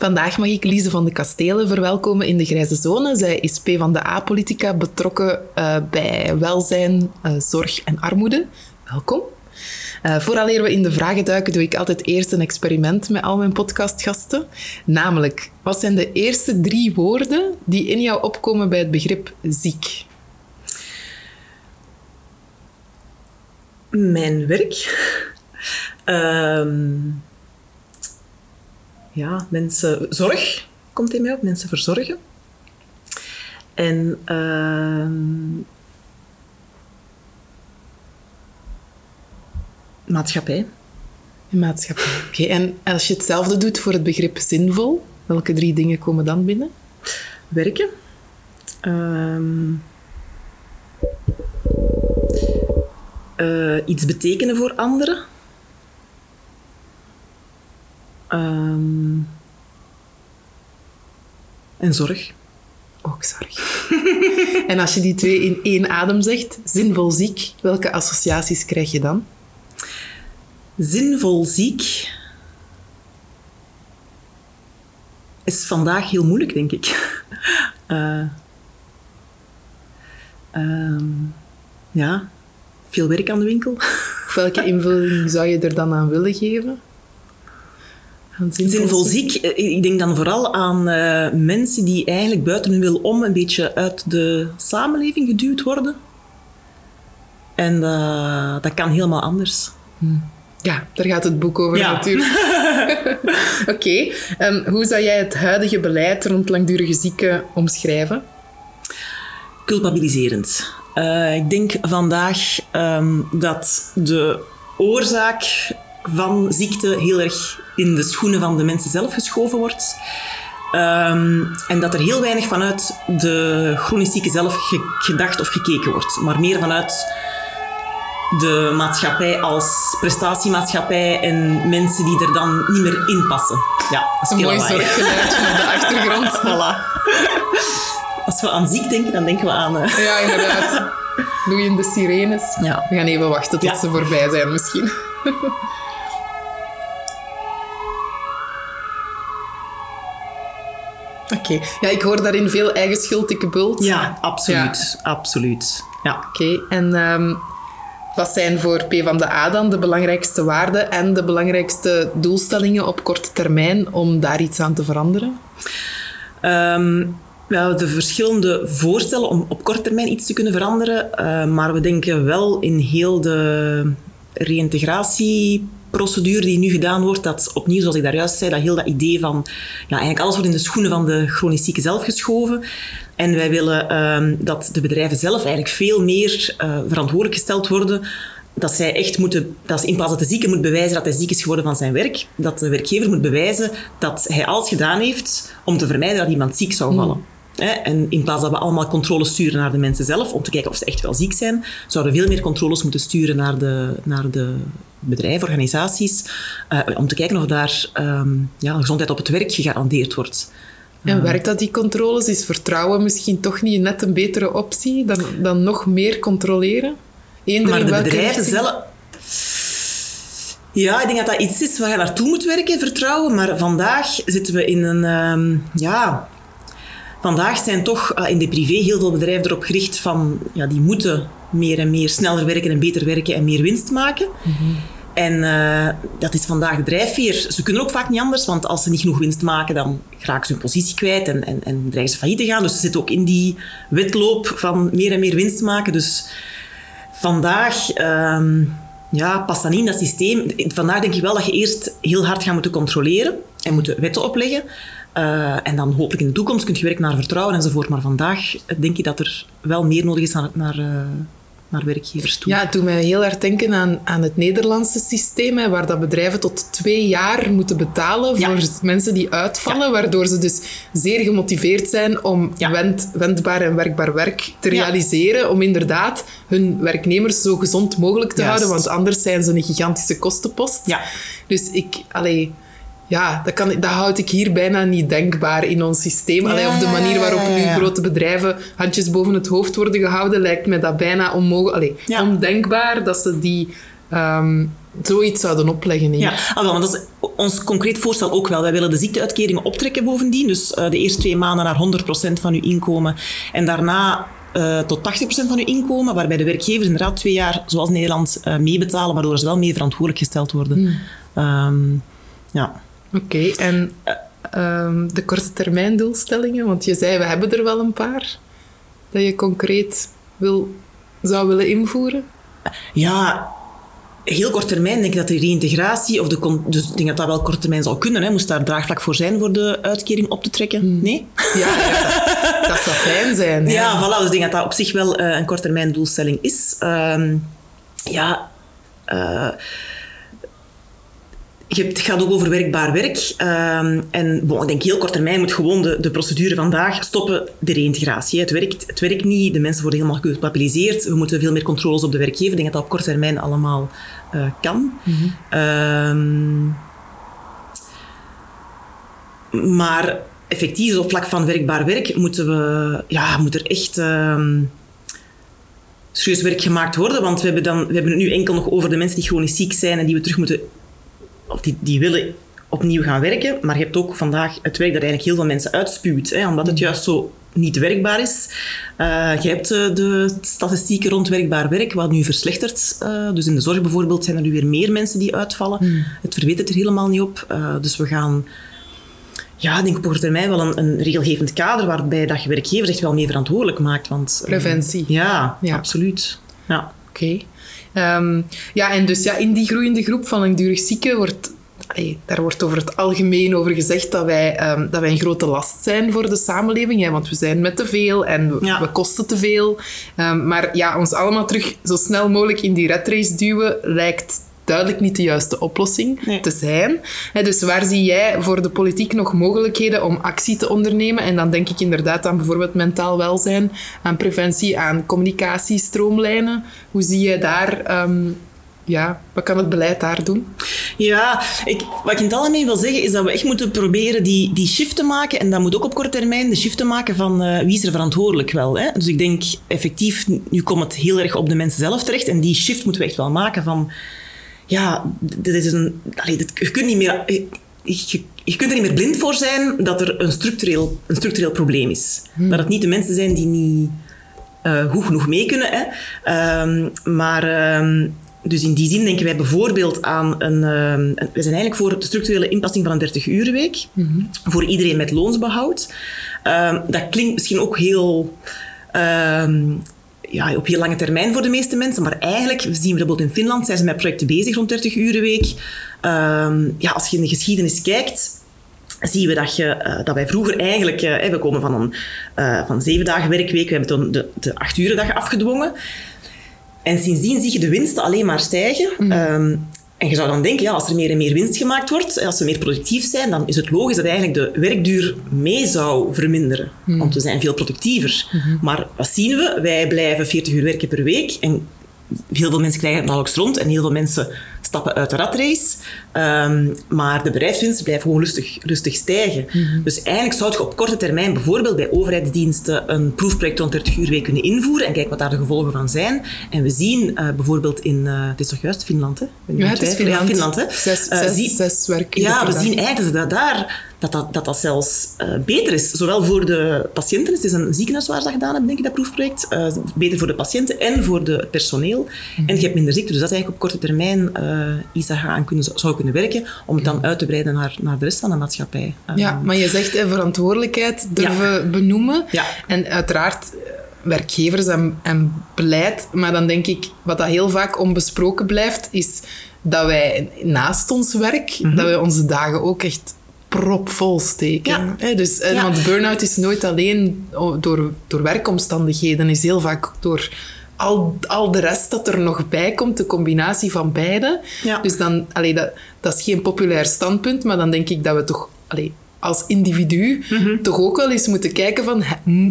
Vandaag mag ik Lise van de Kastelen verwelkomen in de Grijze Zone. Zij is P van de A-politica betrokken uh, bij welzijn, uh, zorg en armoede. Welkom. Uh, vooraleer we in de vragen duiken, doe ik altijd eerst een experiment met al mijn podcastgasten. Namelijk, wat zijn de eerste drie woorden die in jou opkomen bij het begrip ziek? Mijn werk. Um, ja, mensen... Zorg komt in mij op. Mensen verzorgen. En... Uh, maatschappij. Maatschappij, oké. En als je hetzelfde doet voor het begrip zinvol, welke drie dingen komen dan binnen? Werken. Uh, uh, iets betekenen voor anderen. Um, en zorg. Ook zorg. en als je die twee in één adem zegt, zinvol ziek, welke associaties krijg je dan? Zinvol ziek is vandaag heel moeilijk, denk ik. Uh, um, ja, veel werk aan de winkel. Welke invulling zou je er dan aan willen geven? Zinvol, ziek. Eh, ik denk dan vooral aan uh, mensen die eigenlijk buiten hun wil om een beetje uit de samenleving geduwd worden. En uh, dat kan helemaal anders. Hmm. Ja, daar gaat het boek over ja. natuurlijk. Oké, okay. um, hoe zou jij het huidige beleid rond langdurige zieken omschrijven? Culpabiliserend. Uh, ik denk vandaag um, dat de oorzaak van ziekte heel erg in de schoenen van de mensen zelf geschoven wordt. Um, en dat er heel weinig vanuit de chronisch zieke zelf ge gedacht of gekeken wordt, maar meer vanuit de maatschappij als prestatiemaatschappij en mensen die er dan niet meer in passen. Ja, dat is Een mooi zorggeluidje op de achtergrond. voilà. Als we aan ziek denken, dan denken we aan... Uh... Ja, inderdaad. Loeiende sirenes. Ja. We gaan even wachten tot ja. ze voorbij zijn misschien. Oké. Ja, ik hoor daarin veel eigen schuld, dikke bult. Ja, absoluut. Ja. Absoluut. Ja. Oké. En um, wat zijn voor P van de A dan de belangrijkste waarden en de belangrijkste doelstellingen op korte termijn om daar iets aan te veranderen? Um, wel, de verschillende voorstellen om op korte termijn iets te kunnen veranderen, uh, maar we denken wel in heel de reïntegratie procedure die nu gedaan wordt, dat opnieuw, zoals ik daar juist zei, dat heel dat idee van, ja, eigenlijk alles wordt in de schoenen van de chronisch zieke zelf geschoven. En wij willen um, dat de bedrijven zelf eigenlijk veel meer uh, verantwoordelijk gesteld worden dat zij echt moeten, dat in plaats dat de zieke moet bewijzen dat hij ziek is geworden van zijn werk, dat de werkgever moet bewijzen dat hij alles gedaan heeft om te vermijden dat iemand ziek zou vallen. En in plaats dat we allemaal controles sturen naar de mensen zelf, om te kijken of ze echt wel ziek zijn, zouden we veel meer controles moeten sturen naar de, naar de bedrijven, organisaties, uh, om te kijken of daar um, ja, gezondheid op het werk gegarandeerd wordt. En uh, werkt dat, die controles? Is vertrouwen misschien toch niet net een betere optie dan, dan nog meer controleren? Eender maar de bedrijven zelf... Ja, ik denk dat dat iets is waar je naartoe moet werken, vertrouwen. Maar vandaag zitten we in een... Um, ja, vandaag zijn toch uh, in de privé heel veel bedrijven erop gericht van... Ja, die moeten meer en meer sneller werken en beter werken en meer winst maken. Mm -hmm. En uh, dat is vandaag de drijfveer. Ze kunnen ook vaak niet anders, want als ze niet genoeg winst maken, dan raken ze hun positie kwijt en, en, en dreigen ze failliet te gaan. Dus ze zitten ook in die wedloop van meer en meer winst maken. Dus vandaag um, ja, past dat niet in dat systeem. Vandaag denk ik wel dat je eerst heel hard gaat moeten controleren en moeten wetten opleggen. Uh, en dan hopelijk in de toekomst kun je werken naar vertrouwen enzovoort. Maar vandaag denk ik dat er wel meer nodig is naar, naar, uh, naar werkgevers toe. Ja, het doet mij heel erg denken aan, aan het Nederlandse systeem, hè, waar dat bedrijven tot twee jaar moeten betalen voor mensen die uitvallen, ja. waardoor ze dus zeer gemotiveerd zijn om ja. wend, wendbaar en werkbaar werk te realiseren, om inderdaad hun werknemers zo gezond mogelijk te houden, want anders zijn ze een gigantische kostenpost. Ja. Dus ik... Allee, ja, dat, kan, dat houd ik hier bijna niet denkbaar in ons systeem. Allee, of de manier waarop nu grote bedrijven handjes boven het hoofd worden gehouden, lijkt me dat bijna onmogelijk, allee, ondenkbaar dat ze die um, zoiets zouden opleggen. Hier. Ja, ah, wel, dat is ons concreet voorstel ook wel. Wij willen de ziekteuitkeringen optrekken bovendien. Dus uh, de eerste twee maanden naar 100% van uw inkomen. En daarna uh, tot 80% van uw inkomen, waarbij de werkgevers inderdaad twee jaar, zoals Nederland, uh, meebetalen, waardoor ze wel mee verantwoordelijk gesteld worden. Hmm. Um, ja. Oké, en uh, de korte termijn doelstellingen, want je zei we hebben er wel een paar, dat je concreet wil, zou willen invoeren? Ja, heel kort termijn denk ik dat de reintegratie, of de, dus ik denk dat dat wel kort termijn zal kunnen, hè, moest daar draagvlak voor zijn voor de uitkering op te trekken. Hmm. Nee? Ja, ja dat, zou fijn zijn. Ja, ja voilà, dus ik denk dat dat op zich wel uh, een kort termijn doelstelling is. Um, ja, uh, het gaat ook over werkbaar werk. Um, en ik denk heel kort termijn moet gewoon de, procedure vandaag stoppen, de reïntegratie. Het werkt, het werkt niet, de mensen worden helemaal gepapiliseerd. We moeten veel meer controles op de werkgever. Ik denk dat dat op kort termijn allemaal uh, kan. Um, maar effectief, op vlak van werkbaar werk, moeten we, ja, moet er echt... Um, serieus werk gemaakt worden. Want we hebben, dan, we hebben het nu enkel nog over de mensen die chronisch ziek zijn en die we terug moeten of die, die willen opnieuw gaan werken, maar je hebt ook vandaag het werk dat eigenlijk heel veel mensen uitspuwt, hè, omdat het mm. juist zo niet werkbaar is. Uh, je hebt uh, de statistieken rond werkbaar werk, wat nu verslechtert. Uh, dus in de zorg bijvoorbeeld zijn er nu weer meer mensen die uitvallen. Mm. Het verbetert er helemaal niet op. dus we gaan, ja, denk ik op termijn wel een, een, regelgevend kader waarbij dat je werkgever echt wel meer verantwoordelijk maakt. Want, Preventie. Ja, ja, absoluut. Ja. Oké. Um, ja, en dus ja, in die groeiende groep van langdurig zieken wordt Allee, daar wordt over het algemeen over gezegd dat wij, um, dat wij een grote last zijn voor de samenleving. Hè, want we zijn met te veel en we, ja. we kosten te veel. Um, maar ja, ons allemaal terug zo snel mogelijk in die red race duwen lijkt duidelijk niet de juiste oplossing nee. te zijn. dus waar zie jij voor de politiek nog mogelijkheden om actie te ondernemen? En dan denk ik inderdaad aan bijvoorbeeld mentaal welzijn, aan preventie, aan communicatiestroomlijnen. Hoe zie je daar... Um, ja, wat kan het beleid daar doen? Ja, ik, wat ik in het algemeen wil zeggen is dat we echt moeten proberen die, die shift te maken. En dat moet ook op korte termijn de shift te maken van uh, wie is er verantwoordelijk wel. Hè? Dus ik denk effectief, nu komt het heel erg op de mensen zelf terecht. En die shift moeten we echt wel maken van ja, dit is een, allee, dit, je kunt niet meer... Je, je, kunt er niet meer blind voor zijn dat er een structureel, een structureel probleem is. Hmm. Dat het niet de mensen zijn die niet uh, goed genoeg mee kunnen. Hè. Um, maar um, dus in die zin denken wij bijvoorbeeld aan een... Um, we zijn eigenlijk voor de structurele inpassing van een 30-urenweek. Mm -hmm. Voor iedereen met loonsbehoud. dat klinkt misschien ook heel ja, op heel lange termijn voor de meeste mensen. Maar eigenlijk zien we bijvoorbeeld in Finland zijn ze met projecten bezig rond 30 uur week. Um, ja, als je in de geschiedenis kijkt, zien we dat, je, uh, dat wij vroeger eigenlijk... Uh, we komen van een uh, van zeven dagen werkweek. We hebben toen de, de acht uur dag afgedwongen. En sindsdien zie je de winsten alleen maar stijgen. Mm. Um, en je zou dan denken, ja, als er meer en meer winst gemaakt wordt, als we meer productief zijn, dan is het logisch dat eigenlijk de werkduur mee zou verminderen. Hmm. Want we zijn veel productiever. Hmm. Maar wat zien we? Wij blijven 40 uur werken per week en heel veel mensen krijgen het nauwelijks rond en heel veel mensen stappen uit de ratrace. Um, maar de bedrijfswinsten blijven gewoon rustig, rustig stijgen. Mhm. Dus eigenlijk zou je op korte termijn bijvoorbeeld bij overheidsdiensten een proefproject rond 30 uur week kunnen invoeren en kijken wat daar de gevolgen van zijn. En we zien uh, bijvoorbeeld in, uh, het is toch juist Finland, hè? Ja, het is Finland. Ja, Finland hè? Zes, uh, zes, zie, zes werken. Ja, we zien eigenlijk dat daar dat, dat, dat, dat zelfs uh, beter is. Zowel voor de patiënten, het is een ziekenhuis waar ze dat gedaan hebben, denk ik, dat proefproject. Uh, beter voor de patiënten en voor de, het personeel. Mm. En je hebt minder ziekte. Dus dat is eigenlijk op korte termijn uh, iets aan kunnen, zou kunnen werken om het dan uit te breiden naar, naar de rest van de maatschappij. Ja, maar je zegt verantwoordelijkheid durven ja. benoemen. Ja. En uiteraard werkgevers en, en beleid. Maar dan denk ik, wat dat heel vaak onbesproken blijft, is dat wij naast ons werk, mm -hmm. dat wij onze dagen ook echt propvol steken. Ja. dus, ja. Want burn-out is nooit alleen door, door werkomstandigheden, is heel vaak door al, al de rest dat er nog bij komt, de combinatie van beide. Ja. Dus dan, allee, dat, dat is geen populair standpunt, maar dan denk ik dat we toch allee, als individu mm-hmm. toch ook wel eens moeten kijken van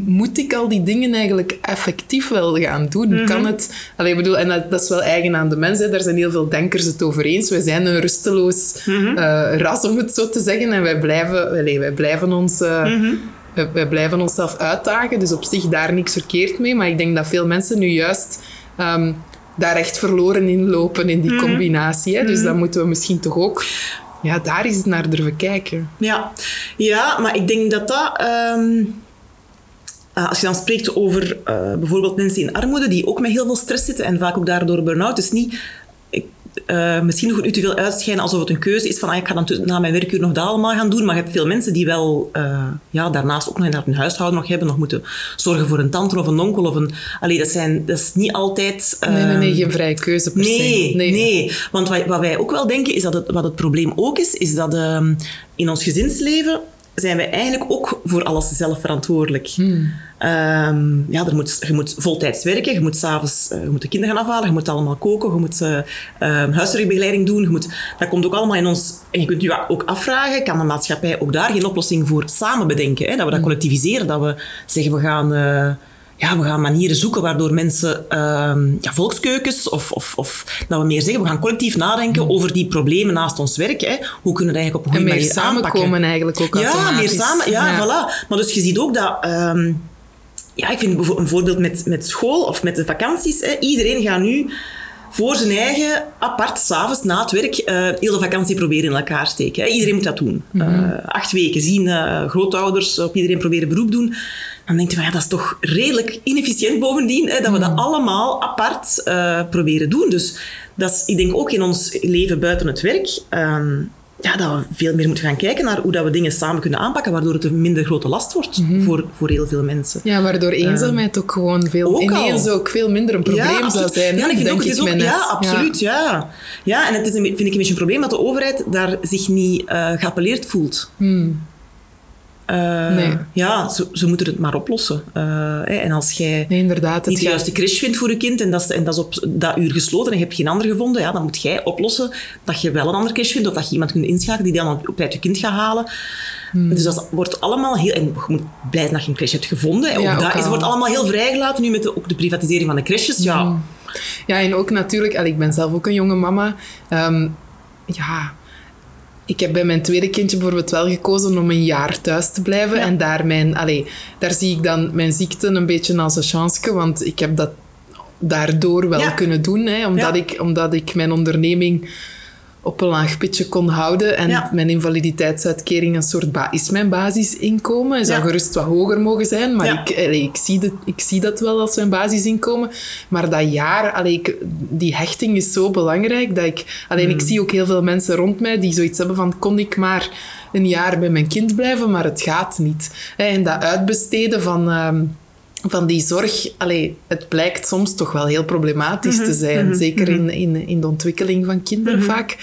moet ik al die dingen eigenlijk effectief wel gaan doen? Mm-hmm. Kan het... Allee, bedoel, en dat, dat, is wel eigen aan de mens. Hè. Daar zijn heel veel denkers het over eens. Wij zijn een rusteloos mm-hmm. uh, ras, om het zo te zeggen. En wij blijven, allee, wij blijven ons... Uh, wij, blijven onszelf uitdagen. Dus op zich daar niks verkeerd mee. Maar ik denk dat veel mensen nu juist... Um, daar echt verloren in lopen in die combinatie. Hè. Dus dan moeten we misschien toch ook ja, daar het naar durven kijken. Ja, ja maar ik denk dat dat... Um, als je dan spreekt over uh, bijvoorbeeld mensen in armoede die ook met heel veel stress zitten en vaak ook daardoor burn-out, is niet uh, misschien nog niet te veel uitschijnen alsof het een keuze is van ah, ik ga dan na mijn werkuur nog dat allemaal gaan doen. Maar je hebt veel mensen die wel uh, ja, daarnaast ook nog inderdaad een huishouden nog hebben, nog moeten zorgen voor een tante of een onkel. Of een, allee, dat, zijn, dat is niet altijd... Uh, nee, nee, nee, geen vrije keuze per nee, se. Nee, nee. Want wat, wat, wij ook wel denken, is dat het, wat het probleem ook is, is dat ehm, in ons gezinsleven zijn wij eigenlijk ook voor alles zelf verantwoordelijk. Hmm. Um, ja, er moet, je moet voltijds werken, je moet s'avonds uh, je moet de kinderen gaan afhalen, je moet allemaal koken, je moet uh, um, huiswerkbegeleiding doen. Je moet, dat komt ook allemaal in ons... En je kunt je ook afvragen, kan de maatschappij ook daar geen oplossing voor samen bedenken? Hè? Dat we dat hmm. collectiviseren, dat we zeggen we gaan... Uh, ja, we gaan manieren zoeken waardoor mensen uh, ja, volkskeukens of, of, of dat we meer zeggen, we gaan collectief nadenken mm. over die problemen naast ons werk. Hè. Hoe kunnen we dat eigenlijk op een goede manier samenkomen aanpakken? eigenlijk ook Ja, meer samen. Ja, ja, voilà. Maar dus je ziet ook dat... Um, ja, ik vind een voorbeeld met, met school of met de vakanties. Hè. Iedereen gaat nu voor zijn eigen apart, s'avonds na het werk, uh, heel de vakantie proberen in elkaar steken. Hè. Iedereen moet dat doen. Mm -hmm. uh, acht weken zien, uh, grootouders op iedereen proberen beroep doen dan denk je van ja, dat is toch redelijk inefficiënt bovendien, hè, dat we dat mm. allemaal apart uh, proberen doen. Dus dat is, ik denk ook in ons leven buiten het werk, um, ja, dat we veel meer moeten gaan kijken naar hoe dat we dingen samen kunnen aanpakken, waardoor het een minder grote last wordt mm -hmm. voor, voor heel veel mensen. Ja, waardoor ehm, eenzaamheid ook gewoon veel, ook ineens al. ook veel minder een probleem ja, zou zijn. Ja, ik denk ook, het is ook, ja, absoluut, ja. ja. ja. en het is een, vind ik een beetje een probleem dat de overheid daar zich niet uh, geappelleerd voelt. Hmm. Uh, nee. Ja, ze, ze, moeten het maar oplossen. Uh, hè, en als jij nee, inderdaad, niet de juiste crash vindt voor je kind en dat, is, en dat is op dat uur gesloten en je hebt geen ander gevonden, ja, dan moet jij oplossen dat je wel een andere crash vindt of dat je iemand kunt inschakelen die dan op uit je kind gaat halen. Hmm. Dus dat wordt allemaal heel... En je moet blij zijn dat je een crash hebt gevonden. En ja, ook dat is, wordt allemaal heel vrijgelaten nu met de, ook de privatisering van de crashes. Ja, hmm. ja en ook natuurlijk... ik ben zelf ook een jonge mama. Um, ja ik heb bij mijn tweede kindje bijvoorbeeld wel gekozen om een jaar thuis te blijven. En daar, mijn, daar zie ik dan mijn ziekte een beetje als een chance. Want ik heb dat daardoor wel kunnen doen. Hè, omdat, ik, omdat ik mijn onderneming op een laag pitje kon houden. En mijn invaliditeitsuitkering een soort is mijn basisinkomen. Het zou gerust wat hoger mogen zijn, maar ik, allee, ik, zie dat, ik zie dat wel als mijn basisinkomen. Maar dat jaar, allee, ik, die hechting is zo belangrijk dat ik... Alleen ik hmm. zie ook heel veel mensen rond mij die zoiets hebben van kon ik maar een jaar bij mijn kind blijven, maar het gaat niet. En dat uitbesteden van... Ehm, van die zorg, allee, het blijkt soms toch wel heel problematisch te mhm, zijn. Mhm, Zeker in, mhm. in, in de ontwikkeling van kinderen vaak.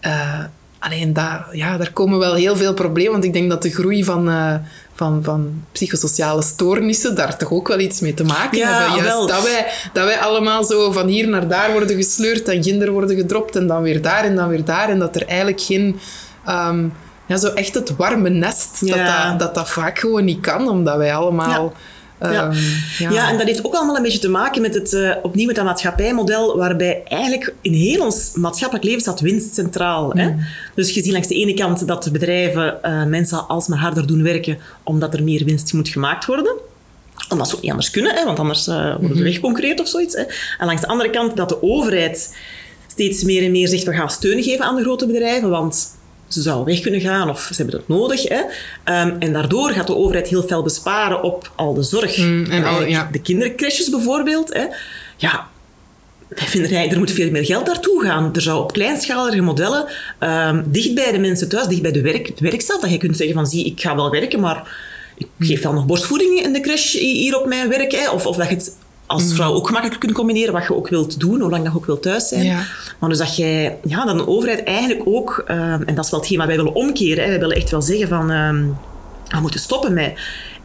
Uh, alleen daar, ja, daar komen wel heel veel problemen. Want ik denk dat de groei van, uh, van, van psychosociale stoornissen daar toch ook wel iets mee te maken ja, hebben. Juist wel. dat wij, dat wij allemaal zo van hier naar daar worden gesleurd en kinderen worden gedropt en dan weer daar en dan weer daar. En dat er eigenlijk geen... Um, ja, zo echt het warme nest, ja. dat, dat, dat, dat vaak gewoon niet kan, omdat wij allemaal... Ja ja. Ehm, ja. ja. en dat heeft ook allemaal een beetje te maken met het, uh, opnieuw met dat maatschappijmodel, waarbij eigenlijk in heel ons maatschappelijk leven staat winst centraal. Hè? Mm. Dus je ziet langs de ene kant dat bedrijven uh, mensen alsmaar harder doen werken, omdat er meer winst moet gemaakt worden omdat ze ook niet anders kunnen, hè, want anders uh, worden ze wegconcurreerd of zoiets. Hè. En langs de andere kant dat de overheid steeds meer en meer zegt, we gaan steun geven aan de grote bedrijven, want ze zouden weg kunnen gaan of ze hebben het nodig. Hè. Ehm, en daardoor gaat de overheid heel veel besparen op al de zorg. Mm, en al- ja. De kindercrashes bijvoorbeeld. Hè. Ja, wij vinden eigenlijk, er moet veel meer geld naartoe gaan. Er zou op kleinschalige modellen, ehm, dicht bij de mensen thuis, dicht bij de werk, het werkstad, dat je kunt zeggen van, zie, ik ga wel werken, maar ik geef wel nog borstvoeding in de crash hier op mijn werk. Hè. Of, of dat je het als vrouw ook gemakkelijk kunt combineren, wat je ook wilt doen, hoe lang dat je ook wilt thuis zijn. Ja. Maar dus dat jij, ja, dat een overheid eigenlijk ook, ehm, en dat is wel hetgeen wat wij willen omkeren, hè. wij willen echt wel zeggen van, ehm, we moeten stoppen met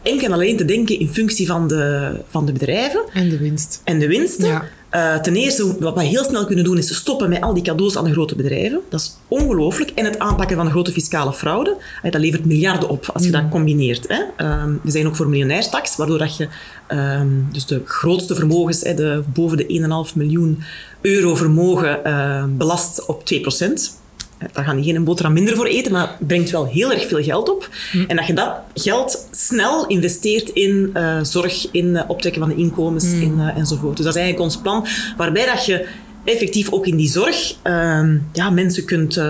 enkel en alleen te denken in functie van de, van de bedrijven En de winst. en de winsten. Ja. Eh, ten eerste, wat we heel snel kunnen doen, is stoppen met al die cadeaus aan de grote bedrijven. Dat is ongelooflijk. En het aanpakken van de grote fiscale fraude. Dat levert miljarden op als je dat combineert. Hè. Ehm, we zijn ook voor miljonairstax, waardoor dat je ehm, dus de grootste vermogens, hè, de, boven de 1,5 miljoen euro vermogen, eh, belast op 2%. Eh, Daar gaan die geen boterham minder voor eten, maar het brengt wel heel erg veel geld op. En dat je dat geld snel investeert in eh, zorg, in uh, optrekken van de inkomens in, uh, enzovoort. Dus dat is eigenlijk ons plan, waarbij dat je effectief ook in die zorg uh, ja, mensen kunt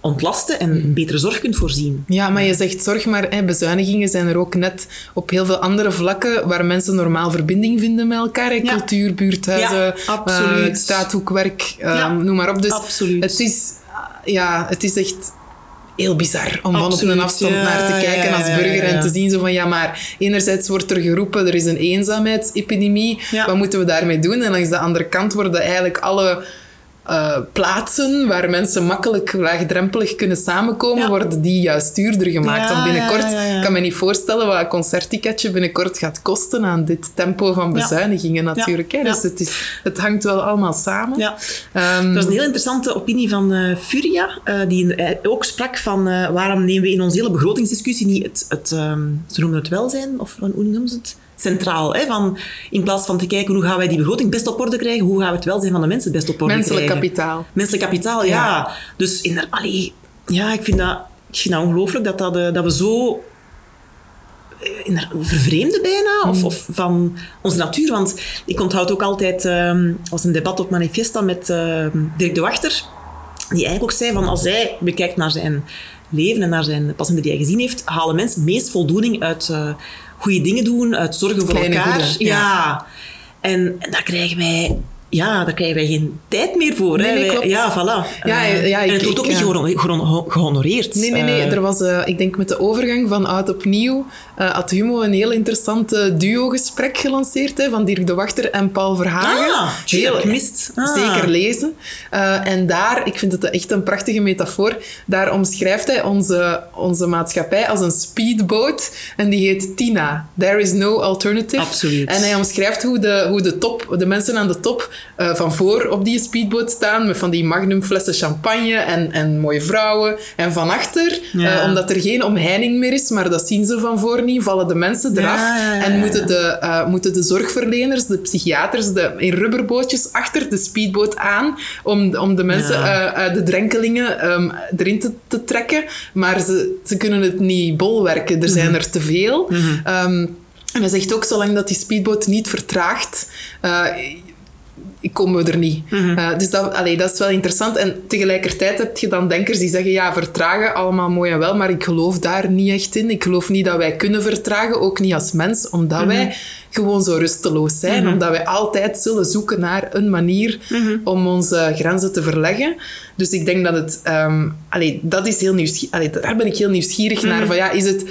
ontlasten en een betere zorg kunt voorzien. Ja, maar je zegt zorg, maar hè, bezuinigingen zijn er ook net op heel veel andere vlakken waar mensen normaal verbinding vinden met elkaar. Hè? Cultuur, buurthuizen, Ja, absoluut. uh, straathoekwerk, Ja, noem maar op. Dus absoluut. Het is, ja, het is echt heel bizar om van op een afstand ja, naar te kijken ja, als burger ja, en te zien zo van ja, maar enerzijds wordt er geroepen er is een eenzaamheidsepidemie, wat moeten we daarmee doen? En langs de andere kant worden eigenlijk alle uh, plaatsen waar mensen makkelijk laagdrempelig kunnen samenkomen, Ja. worden die juist duurder gemaakt. Ja, Want binnenkort, ja, kan me niet voorstellen wat een concertticketje binnenkort gaat kosten aan dit tempo van bezuinigingen natuurlijk. Hè? Dus het, is, het hangt wel allemaal samen. Ja. Ehm, Er was een heel interessante opinie van eh, Furia, eh, die eh, ook sprak van eh, waarom nemen we in onze hele begrotingsdiscussie niet het, het ehm, ze noemen het welzijn, of hoe noemen ze het? Centraal. Hè? Van, in plaats van te kijken hoe gaan wij die begroting best op orde krijgen, hoe gaan we het welzijn van de mensen best op orde Menselijk krijgen. kapitaal. Menselijk kapitaal, ja. Ja. Dus in allee, ja, ik vind dat, ik vind dat ongelooflijk dat, dat, eh, dat we zo eh, in de- vervreemden bijna of, of van onze natuur. Want ik onthoud ook altijd, ehm, was een debat op Manifesta met ehm, Dirk de Wachter, die eigenlijk ook zei van als hij bekijkt naar zijn leven en naar zijn patiënten die hij gezien heeft, halen mensen het meest voldoening uit eh goede dingen doen, uit zorgen voor Kleine elkaar. goede, ja. ja. En, en daar krijgen wij... Ja, daar krijgen wij geen tijd meer voor. Nee, hè. nee, Wij- klopt. Ja, voilà. Ja, ja, en het wordt ook ik, niet ja. gehonoreerd. Nee, nee, nee. Eh, Er was, eh, ik denk met de overgang van oud op nieuw, eh, had Humo een heel interessant duo-gesprek gelanceerd hè, van Dirk de Wachter en Paul Verhagen. Ah, ik gemist. Ah. Zeker lezen. En daar, ik vind het echt een prachtige metafoor, daar omschrijft hij onze, onze maatschappij als een speedboot en die heet Tina. There is no alternative. Absoluut. En hij omschrijft hoe de, hoe de top, de mensen aan de top eh, van voor op die speedboot staan met van die magnum flessen champagne en, en mooie vrouwen. En van achter, Ja. eh, omdat er geen omheining meer is, maar dat zien ze van voor niet, vallen de mensen eraf Ja, en moeten de, eh, moeten de zorgverleners, de psychiaters, de, in rubberbootjes achter de speedboot aan om, om de mensen, eh, de drenkelingen ehm, erin te, te trekken. Maar ze, ze kunnen het niet bolwerken. Er zijn Mhm. er te veel. Ehm, en hij zegt ook, zolang dat die speedboot niet vertraagt, komen we er niet. Mhm. Eh, dus dat, allee, dat is wel interessant. En tegelijkertijd heb je dan denkers die zeggen, ja, vertragen, allemaal mooi en wel, maar ik geloof daar niet echt in. Ik geloof niet dat wij kunnen vertragen, ook niet als mens, omdat Mhm. wij gewoon zo rusteloos zijn. Omdat wij altijd zullen zoeken naar een manier Mhm. om onze grenzen te verleggen. Dus ik denk dat het... ehm allee, dat is heel nieuwsgierig. Allee, daar ben ik heel nieuwsgierig Mhm. naar. Van, ja, is het...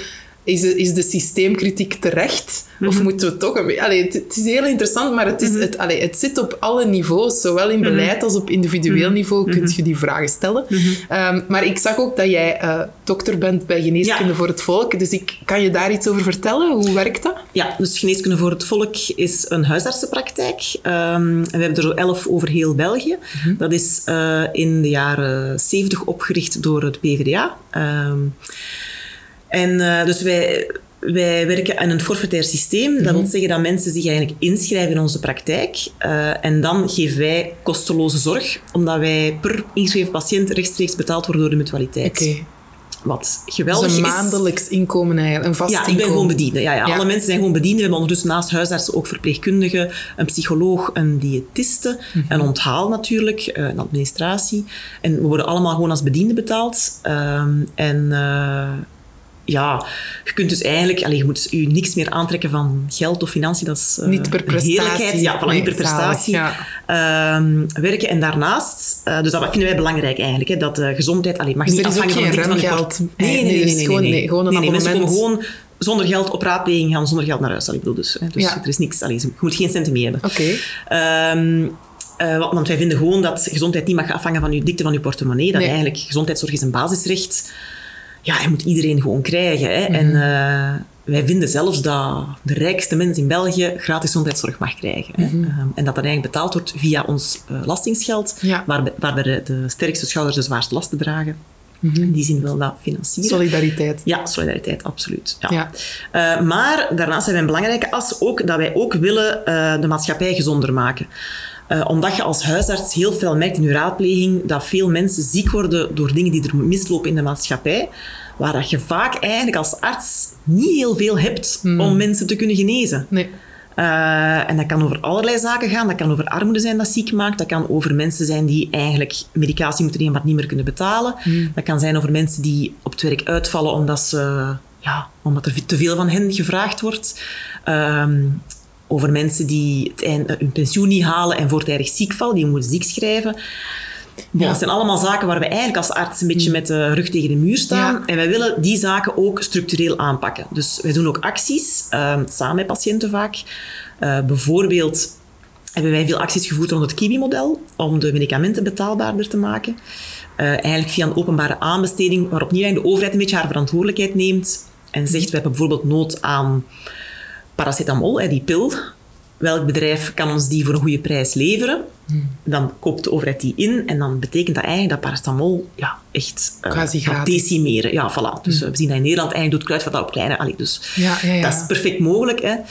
Is de, is de systeemkritiek terecht? Of Mhm. moeten we toch een. Allee, het, het is heel interessant, maar het, is, het, allee, het zit op alle niveaus. Zowel in Mhm. beleid als op individueel niveau kun je die vragen stellen. Mhm. Ehm, maar ik zag ook dat jij eh, dokter bent bij Geneeskunde Ja. voor het Volk. Dus ik, kan je daar iets over vertellen? Hoe werkt dat? Ja, dus Geneeskunde voor het Volk is een huisartsenpraktijk. Ehm, en we hebben er zo elf over heel België. Dat is eh, in de jaren 70 opgericht door het PvdA. Ehm, en eh, dus wij, wij werken aan een forfaitair systeem. Dat wil zeggen dat mensen zich eigenlijk inschrijven in onze praktijk. Eh, en dan geven wij kosteloze zorg, omdat wij per ingeschreven patiënt rechtstreeks betaald worden door de mutualiteit. Oké. wat geweldig dus een is. maandelijks inkomen eigenlijk, een vast Ja, ik inkomen. ben gewoon bediende. Ja, ja. Ja. Alle mensen zijn gewoon bedienden. We hebben ondertussen naast huisartsen ook verpleegkundigen, een psycholoog, een diëtiste, Mhm. een onthaal natuurlijk, eh, een administratie. En we worden allemaal gewoon als bediende betaald. Ehm, en ja, je kunt dus eigenlijk, allee, je moet je niks meer aantrekken van geld of financiën. Dat is Niet per een prestatie. heerlijkheid. Ja, voilà, Nee, niet per prestatie. zalig, Ehm, werken. En daarnaast, eh, dus dat vinden wij belangrijk eigenlijk, hè, dat de gezondheid, allee, mag Dus niet afhangen van de dikte van je port- Nee, nee, Nee, nee. dus nee, gewoon- nee, gewoon een nee, Mensen komen gewoon zonder geld op raadpleging gaan, zonder geld naar huis. Allee, Ik bedoel dus, hè, dus Ja. er is niks, allee, je moet geen centen mee hebben. Oké. Ehm, eh, want want wij vinden gewoon dat gezondheid niet mag afhangen van je dikte van je portemonnee. Dat Nee. eigenlijk gezondheidszorg is een basisrecht. Ja, je moet iedereen gewoon krijgen. Hè. Mhm. En eh, wij vinden zelfs dat de rijkste mens in België gratis gezondheidszorg mag krijgen. Hè. Mhm. Ehm, en dat dat eigenlijk betaald wordt via ons eh, lastingsgeld, Ja. waar, waar de, de sterkste schouders de zwaarste lasten dragen. Mhm. In die zin wil dat financieren. Solidariteit. Ja, solidariteit, absoluut. Ja. Ja. Eh, maar daarnaast zijn wij een belangrijke as ook dat wij ook willen de maatschappij gezonder maken. Eh, omdat je als huisarts heel veel merkt in je raadpleging dat veel mensen ziek worden door dingen die er mislopen in de maatschappij. Waar dat je vaak eigenlijk als arts niet heel veel hebt om mensen te kunnen genezen. Nee. Eh, en dat kan over allerlei zaken gaan. Dat kan over armoede zijn dat ziek maakt. Dat kan over mensen zijn die eigenlijk medicatie moeten nemen, maar niet meer kunnen betalen. Dat kan zijn over mensen die op het werk uitvallen omdat, ze, ja, omdat er te veel van hen gevraagd wordt. Ehm, over mensen die het eh, hun pensioen niet halen en voortijdig ziek vallen, die moeten ziek schrijven. Ja. Dat zijn allemaal zaken waar we eigenlijk als arts een beetje met de rug tegen de muur staan. Ja. En wij willen die zaken ook structureel aanpakken. Dus wij doen ook acties, ehm, samen met patiënten vaak. Eh, bijvoorbeeld hebben wij veel acties gevoerd rond het Kiwi-model, om de medicamenten betaalbaarder te maken. Eh, eigenlijk via een openbare aanbesteding, waarop niet de overheid een beetje haar verantwoordelijkheid neemt en zegt, we hebben bijvoorbeeld nood aan paracetamol, die pil. Welk bedrijf kan ons die voor een goede prijs leveren? Dan koopt de overheid die in en dan betekent dat eigenlijk dat paracetamol ja, echt eh, Quasi gaat decimeren. Ja, voilà. Dus eh, we zien dat in Nederland eigenlijk doet Kruidvat dat op kleine... Allee, dus Ja, ja, ja. Dat is perfect mogelijk. Hè. Eh,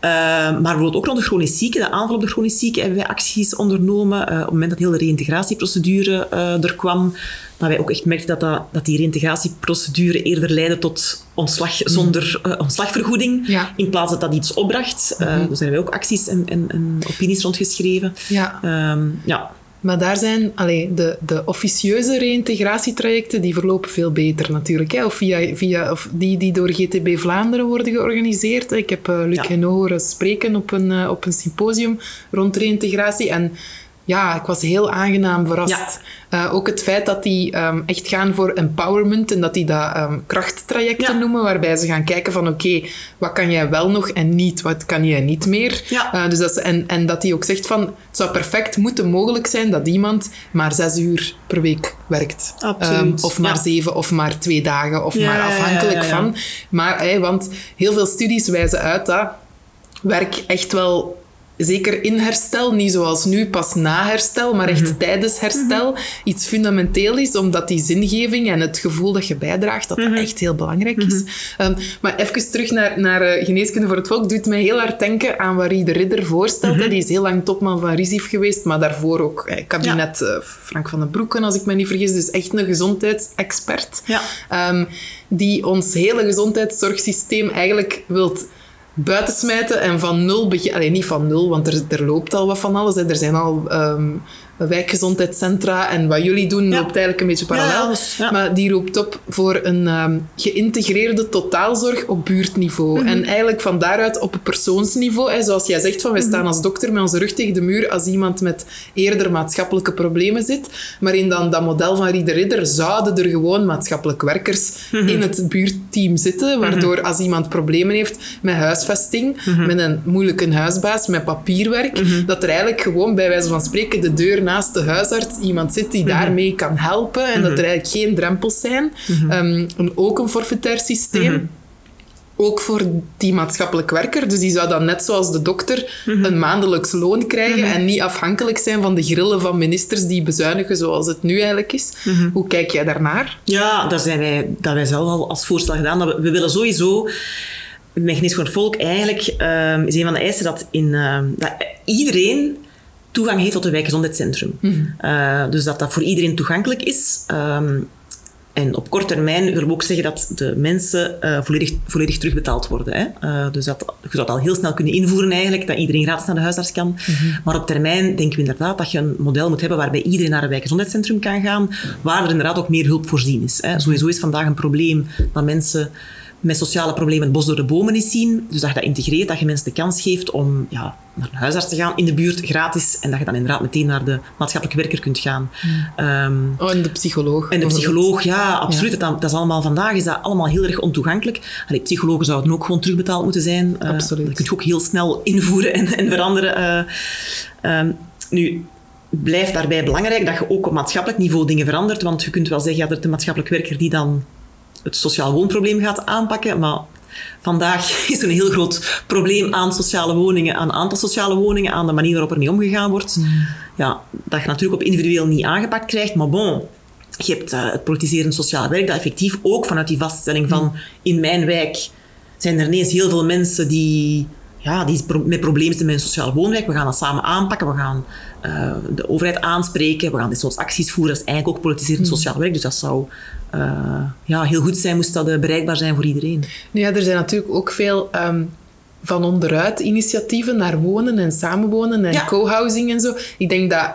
maar bijvoorbeeld ook rond de chronisch zieken, de aanval op de chronisch zieken, hebben wij acties ondernomen. Op het moment dat heel de reïntegratieprocedure er kwam, dat wij ook echt merkten dat, dat, dat die reïntegratieprocedure eerder leidde tot ontslag zonder eh, ontslagvergoeding, in plaats dat dat iets opbracht. Eh, dus daar hebben wij ook acties en, en, en opinies rond geschreven. Ja. Ehm, ja. Maar daar zijn allee, de, de officieuze reïntegratietrajecten die verlopen veel beter natuurlijk. Hè? Of, via, via, of die die door GTB Vlaanderen worden georganiseerd. Ik heb eh, Luc Ja. Horen spreken op een, eh, op een symposium rond reïntegratie. En ja, ik was heel aangenaam verrast. Ja. Eh, ook het feit dat die ehm, echt gaan voor empowerment en dat die dat ehm, krachttrajecten Ja. noemen, waarbij ze gaan kijken van oké, wat kan jij wel nog en niet, wat kan jij niet meer. Ja. Eh, dus dat ze, en, en dat hij ook zegt van, het zou perfect moeten mogelijk zijn dat iemand maar zes uur per week werkt. Ehm, of maar zeven, of maar twee dagen, of maar afhankelijk van. Maar, want heel veel studies wijzen uit dat werk echt wel... Zeker in herstel, niet zoals nu, pas na herstel, maar echt Mhm. tijdens herstel, iets fundamenteel is, omdat die zingeving en het gevoel dat je bijdraagt, dat Mhm. dat echt heel belangrijk is. Ehm, maar even terug naar, naar eh, geneeskunde voor het volk, doet mij heel hard denken aan wat de Ridder voorstelt. Mhm. hè. Die is heel lang topman van RISIF geweest, maar daarvoor ook eh, kabinet eh, Frank van den Broeken, als ik me niet vergis. Dus echt een gezondheidsexpert. Ja. Ehm, die ons hele gezondheidszorgsysteem eigenlijk wilt buitensmijten en van nul beginnen. Alleen niet van nul, want er, er loopt al wat van alles. Hè. Er zijn al ehm, wijkgezondheidscentra en wat jullie doen loopt eigenlijk een beetje parallel. Maar die roept op voor een ehm, geïntegreerde totaalzorg op buurtniveau. Mhm. En eigenlijk van daaruit op een persoonsniveau. Hè, zoals jij zegt, van, wij Mhm. staan als dokter met onze rug tegen de muur als iemand met eerder maatschappelijke problemen zit. Maar in dan dat model van Rieder Ridder zouden er gewoon maatschappelijk werkers Mhm. in het buurtteam zitten. Waardoor als iemand problemen heeft met huisvesting, met een moeilijke huisbaas, met papierwerk, dat er eigenlijk gewoon bij wijze van spreken de deur naast de huisarts iemand zit die daarmee kan helpen. En dat er eigenlijk geen drempels zijn. Ehm, en ook een forfaitair systeem. Ook voor die maatschappelijk werker. Dus die zou dan net zoals de dokter een maandelijks loon krijgen en niet afhankelijk zijn van de grillen van ministers die bezuinigen zoals het nu eigenlijk is. Hoe kijk jij daarnaar? Ja, daar zijn wij, dat wij zelf al als voorstel gedaan. Dat we, we willen sowieso, Genees voor het Volk, eigenlijk ehm, is een van de eisen dat, in, ehm, dat iedereen toegang heeft tot een wijkgezondheidscentrum. Eh, dus dat dat voor iedereen toegankelijk is. Ehm, En op korte termijn willen we ook zeggen dat de mensen uh, volledig, volledig terugbetaald worden. Hè. Uh, dus dat, je zou dat al heel snel kunnen invoeren eigenlijk, dat iedereen gratis naar de huisarts kan. Mm -hmm. Maar op termijn denken we inderdaad dat je een model moet hebben waarbij iedereen naar een wijkgezondheidscentrum kan gaan, waar er inderdaad ook meer hulp voorzien is. Hè. Sowieso is vandaag een probleem dat mensen met sociale problemen het bos door de bomen niet zien. Dus dat je dat integreert, dat je mensen de kans geeft om ja, naar een huisarts te gaan in de buurt, gratis. En dat je dan inderdaad meteen naar de maatschappelijke werker kunt gaan. Um, oh, en de psycholoog. En de psycholoog, ja, absoluut. Ja. Dat, dat, is allemaal, vandaag is dat allemaal heel erg ontoegankelijk. Allee, psychologen zouden ook gewoon terugbetaald moeten zijn. Uh, absoluut. Dat kun je ook heel snel invoeren en, en veranderen. Uh, um, nu, blijft daarbij belangrijk dat je ook op maatschappelijk niveau dingen verandert. Want je kunt wel zeggen, ja, er is een maatschappelijk werker die dan het sociaal woonprobleem gaat aanpakken. Maar vandaag is er een heel groot probleem aan sociale woningen, aan aantal sociale woningen, aan de manier waarop er mee omgegaan wordt. Mm. Ja, dat je natuurlijk op individueel niet aangepakt krijgt, maar bon. Je hebt uh, het politiserend sociaal werk dat effectief ook vanuit die vaststelling van in mijn wijk zijn er ineens heel veel mensen die, ja, die met problemen zitten met een sociaal woonwijk. We gaan dat samen aanpakken. We gaan uh, de overheid aanspreken. We gaan dit soort acties voeren. Dat is eigenlijk ook politiserend sociaal werk. Dus dat zou uh, ja, heel goed zijn, moest dat uh, bereikbaar zijn voor iedereen. Nu ja, er zijn natuurlijk ook veel um, van onderuit initiatieven naar wonen en samenwonen en ja. co-housing en zo. Ik denk dat...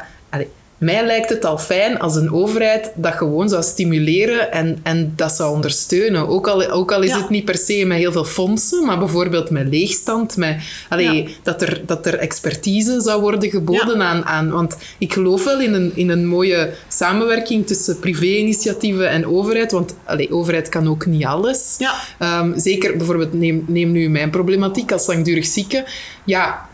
Mij lijkt het al fijn als een overheid dat gewoon zou stimuleren en, en dat zou ondersteunen. Ook al, ook al is ja. het niet per se met heel veel fondsen, maar bijvoorbeeld met leegstand, met, allee, ja. dat, er, dat er expertise zou worden geboden aan, aan... Want ik geloof wel in een, in een mooie samenwerking tussen privé-initiatieven en overheid, want allee, overheid kan ook niet alles. Um, zeker bijvoorbeeld, neem, neem nu mijn problematiek als langdurig zieke. Ja,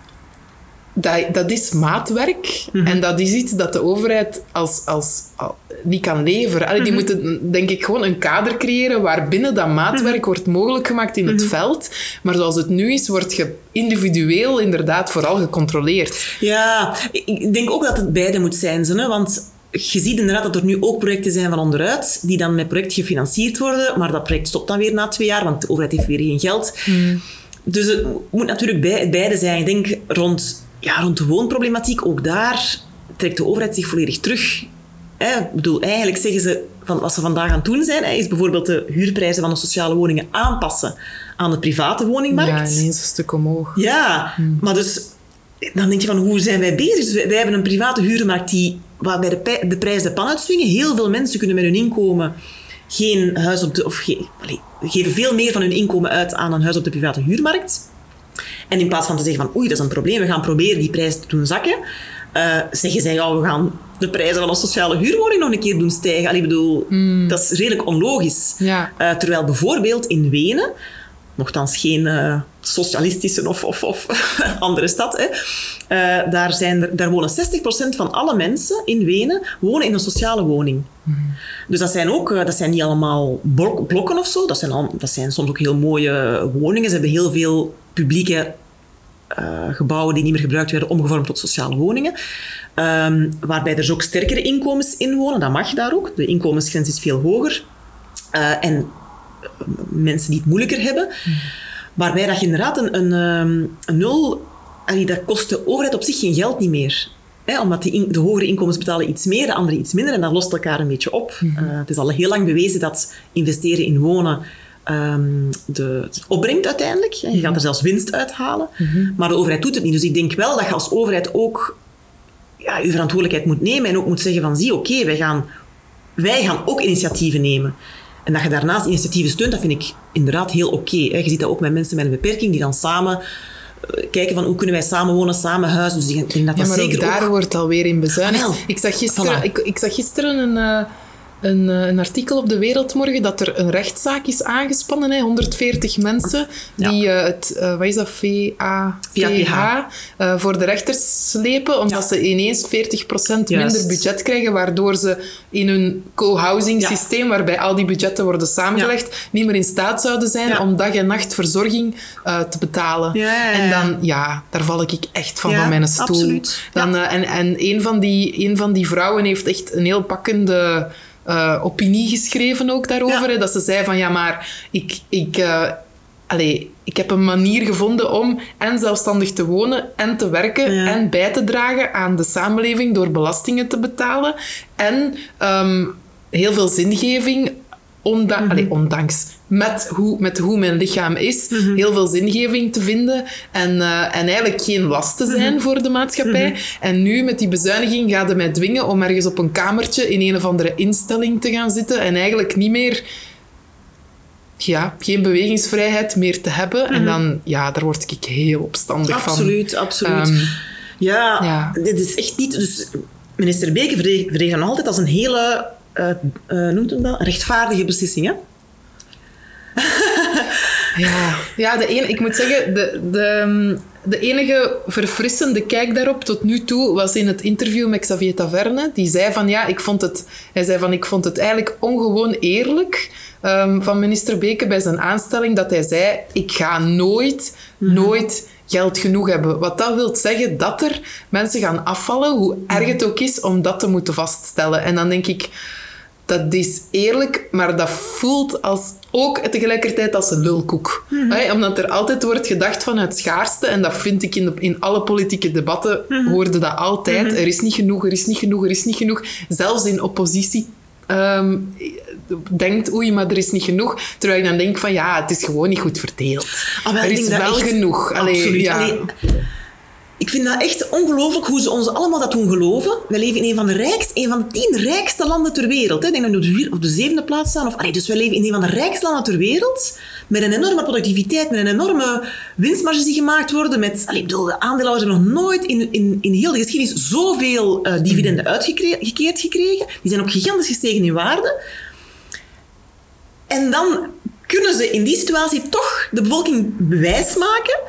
dat, dat is maatwerk. Mm -hmm. En dat is iets dat de overheid als, als, als niet kan leveren. Allee, die mm -hmm. moeten, denk ik, gewoon een kader creëren waarbinnen dat maatwerk mm -hmm. wordt mogelijk gemaakt in het veld. Maar zoals het nu is, wordt je individueel inderdaad vooral gecontroleerd. Ja, ik denk ook dat het beide moet zijn. Zo, want je ziet inderdaad dat er nu ook projecten zijn van onderuit, die dan met project gefinancierd worden. Maar dat project stopt dan weer na twee jaar, want de overheid heeft weer geen geld. Dus het moet natuurlijk beide zijn. Ik denk rond ja, rond de woonproblematiek, ook daar trekt de overheid zich volledig terug. Hè? Ik bedoel, eigenlijk zeggen ze van wat ze vandaag aan het doen zijn, hè, is bijvoorbeeld de huurprijzen van de sociale woningen aanpassen aan de private woningmarkt. Ja, ineens een stuk omhoog. Ja, hmm. maar dus dan denk je van hoe zijn wij bezig? Dus wij, wij hebben een private huurmarkt die, waarbij de, de prijzen de pan uitswingen. Heel veel mensen kunnen met hun inkomen geen huis op de... Of ge, allez, geven veel meer van hun inkomen uit aan een huis op de private huurmarkt. En in plaats van te zeggen van oei, dat is een probleem, we gaan proberen die prijs te doen zakken, uh, zeggen zij ja, we gaan de prijzen van een sociale huurwoning nog een keer doen stijgen. Allee, ik bedoel, mm. dat is redelijk onlogisch. Ja. Uh, terwijl bijvoorbeeld in Wenen, nogthans geen uh, socialistische of, of, of andere stad, hè, daar, zijn er, daar wonen 60% van alle mensen in Wenen wonen in een sociale woning. Mm. Dus dat zijn ook, dat zijn niet allemaal blokken of zo, dat zijn, al, dat zijn soms ook heel mooie woningen. Ze hebben heel veel publieke uh, gebouwen die niet meer gebruikt werden omgevormd tot sociale woningen. Um, waarbij er dus ook sterkere inkomens in wonen. Dat mag daar ook. De inkomensgrens is veel hoger. Uh, en mensen die het moeilijker hebben. Mm. Waarbij dat je inderdaad een, een, een nul... Dat kost de overheid op zich geen geld niet meer. Hè, omdat de, in, de hogere inkomens betalen iets meer, de andere iets minder. En dat lost elkaar een beetje op. Mm -hmm. uh, het is al heel lang bewezen dat investeren in wonen um, de, opbrengt uiteindelijk. Je gaat er zelfs winst uithalen. Mm -hmm. Maar de overheid doet het niet. Dus ik denk wel dat je als overheid ook ja, je verantwoordelijkheid moet nemen en ook moet zeggen van zie, oké, okay, wij, gaan, wij gaan ook initiatieven nemen. En dat je daarnaast initiatieven steunt, dat vind ik inderdaad heel oké. Okay, je ziet dat ook met mensen met een beperking die dan samen kijken van hoe kunnen wij samen wonen, samen huizen. Dus ik denk dat ja, dat maar zeker ook daar ook... wordt alweer in bezuinigd. Ik zag gisteren, voilà. ik, ik zag gisteren een... Een, een, artikel op de Wereldmorgen dat er een rechtszaak is aangespannen. Hè, 140 mensen die ja. uh, het, uh, wat is dat, VAPH, uh, voor de rechters slepen, omdat ja. ze ineens 40% minder budget krijgen, waardoor ze in hun co-housing systeem, waarbij al die budgetten worden samengelegd, niet meer in staat zouden zijn om dag en nacht verzorging te betalen. En dan, ja, daar val ik echt van van mijn stoel. Dan, en en een, van die, een van die vrouwen heeft echt een heel pakkende uh, opinie geschreven ook daarover. Ja. Dat ze zei van ja, maar ik, ik, uh, allee, ik heb een manier gevonden om en zelfstandig te wonen en te werken ja. en bij te dragen aan de samenleving door belastingen te betalen en um, heel veel zingeving Onda allee, ondanks met hoe, met hoe mijn lichaam is, heel veel zingeving te vinden en, eh, en eigenlijk geen last te zijn voor de maatschappij. En nu met die bezuiniging gaat het mij dwingen om ergens op een kamertje in een of andere instelling te gaan zitten en eigenlijk niet meer ja, geen bewegingsvrijheid meer te hebben. En dan, ja, daar word ik heel opstandig van. Absoluut, absoluut. Ehm, ja, ja. dit is echt niet... Dus minister Beke dan altijd als een hele, noemt hem dat, rechtvaardige beslissing. Hè? Ja, ja de ene, ik moet zeggen, de, de, de enige verfrissende kijk daarop tot nu toe was in het interview met Xavier Taverne. Die zei van ja, ik vond het, hij zei van ik vond het eigenlijk ongewoon eerlijk ehm, van minister Beke bij zijn aanstelling dat hij zei ik ga nooit, nooit geld genoeg hebben. Wat dat wil zeggen dat er mensen gaan afvallen, hoe erg het ook is om dat te moeten vaststellen. En dan denk ik, dat is eerlijk, maar dat voelt als, ook tegelijkertijd als een lulkoek. Hè, omdat er altijd wordt gedacht van het schaarste, en dat vind ik in, de, in alle politieke debatten, hoorde dat altijd. Er is niet genoeg, er is niet genoeg, er is niet genoeg. Zelfs in oppositie ehm, denkt, oei, maar er is niet genoeg. Terwijl ik dan denk van, ja, het is gewoon niet goed verdeeld. Ah, wel, er is wel echt- genoeg. Allee, Absoluut. ja. Allee, ik vind dat echt ongelooflijk hoe ze ons allemaal dat doen geloven. Wij leven in een van de rijkste, een van de tien rijkste landen ter wereld. Hè. Ik denk dat we op de, vier- op de zevende plaats staan. Of, allee, dus wij leven in een van de rijkste landen ter wereld. Met een enorme productiviteit, met een enorme winstmarges die gemaakt worden. Met, allee, ik bedoel, de aandeelhouders hebben nog nooit in, in, in heel de geschiedenis zoveel eh, dividenden uitgekeerd gekregen. Die zijn ook gigantisch gestegen in waarde. En dan kunnen ze in die situatie toch de bevolking wijsmaken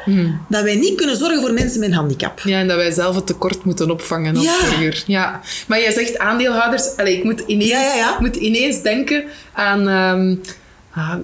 dat wij niet kunnen zorgen voor mensen met een handicap. Ja, en dat wij zelf het tekort moeten opvangen als Ja. burger. Ja. Maar jij zegt aandeelhouders... Allee, ik moet ineens, Ja, ja, moet ineens denken aan... ehm, ah,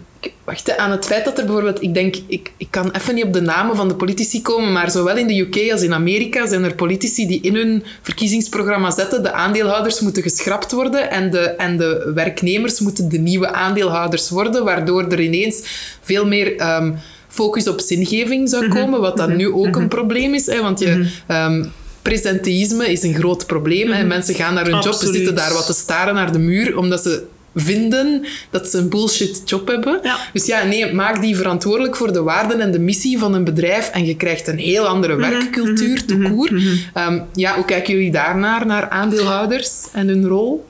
wacht, aan het feit dat er bijvoorbeeld... Ik denk, ik, ik kan even niet op de namen van de politici komen, maar zowel in de UK als in Amerika zijn er politici die in hun verkiezingsprogramma zetten de aandeelhouders moeten geschrapt worden en de, en de werknemers moeten de nieuwe aandeelhouders worden, waardoor er ineens veel meer... ehm, focus op zingeving zou komen, wat dan nu ook een probleem is. Hè, want je, ehm, presenteïsme is een groot probleem. Hè. Mensen gaan naar hun job, ze zitten daar wat te staren naar de muur, omdat ze vinden dat ze een bullshit job hebben. Ja. Dus ja, nee, maak die verantwoordelijk voor de waarden en de missie van een bedrijf en je krijgt een heel andere werkcultuur, te koer. Ehm, ja, hoe kijken jullie daarnaar, naar aandeelhouders en hun rol?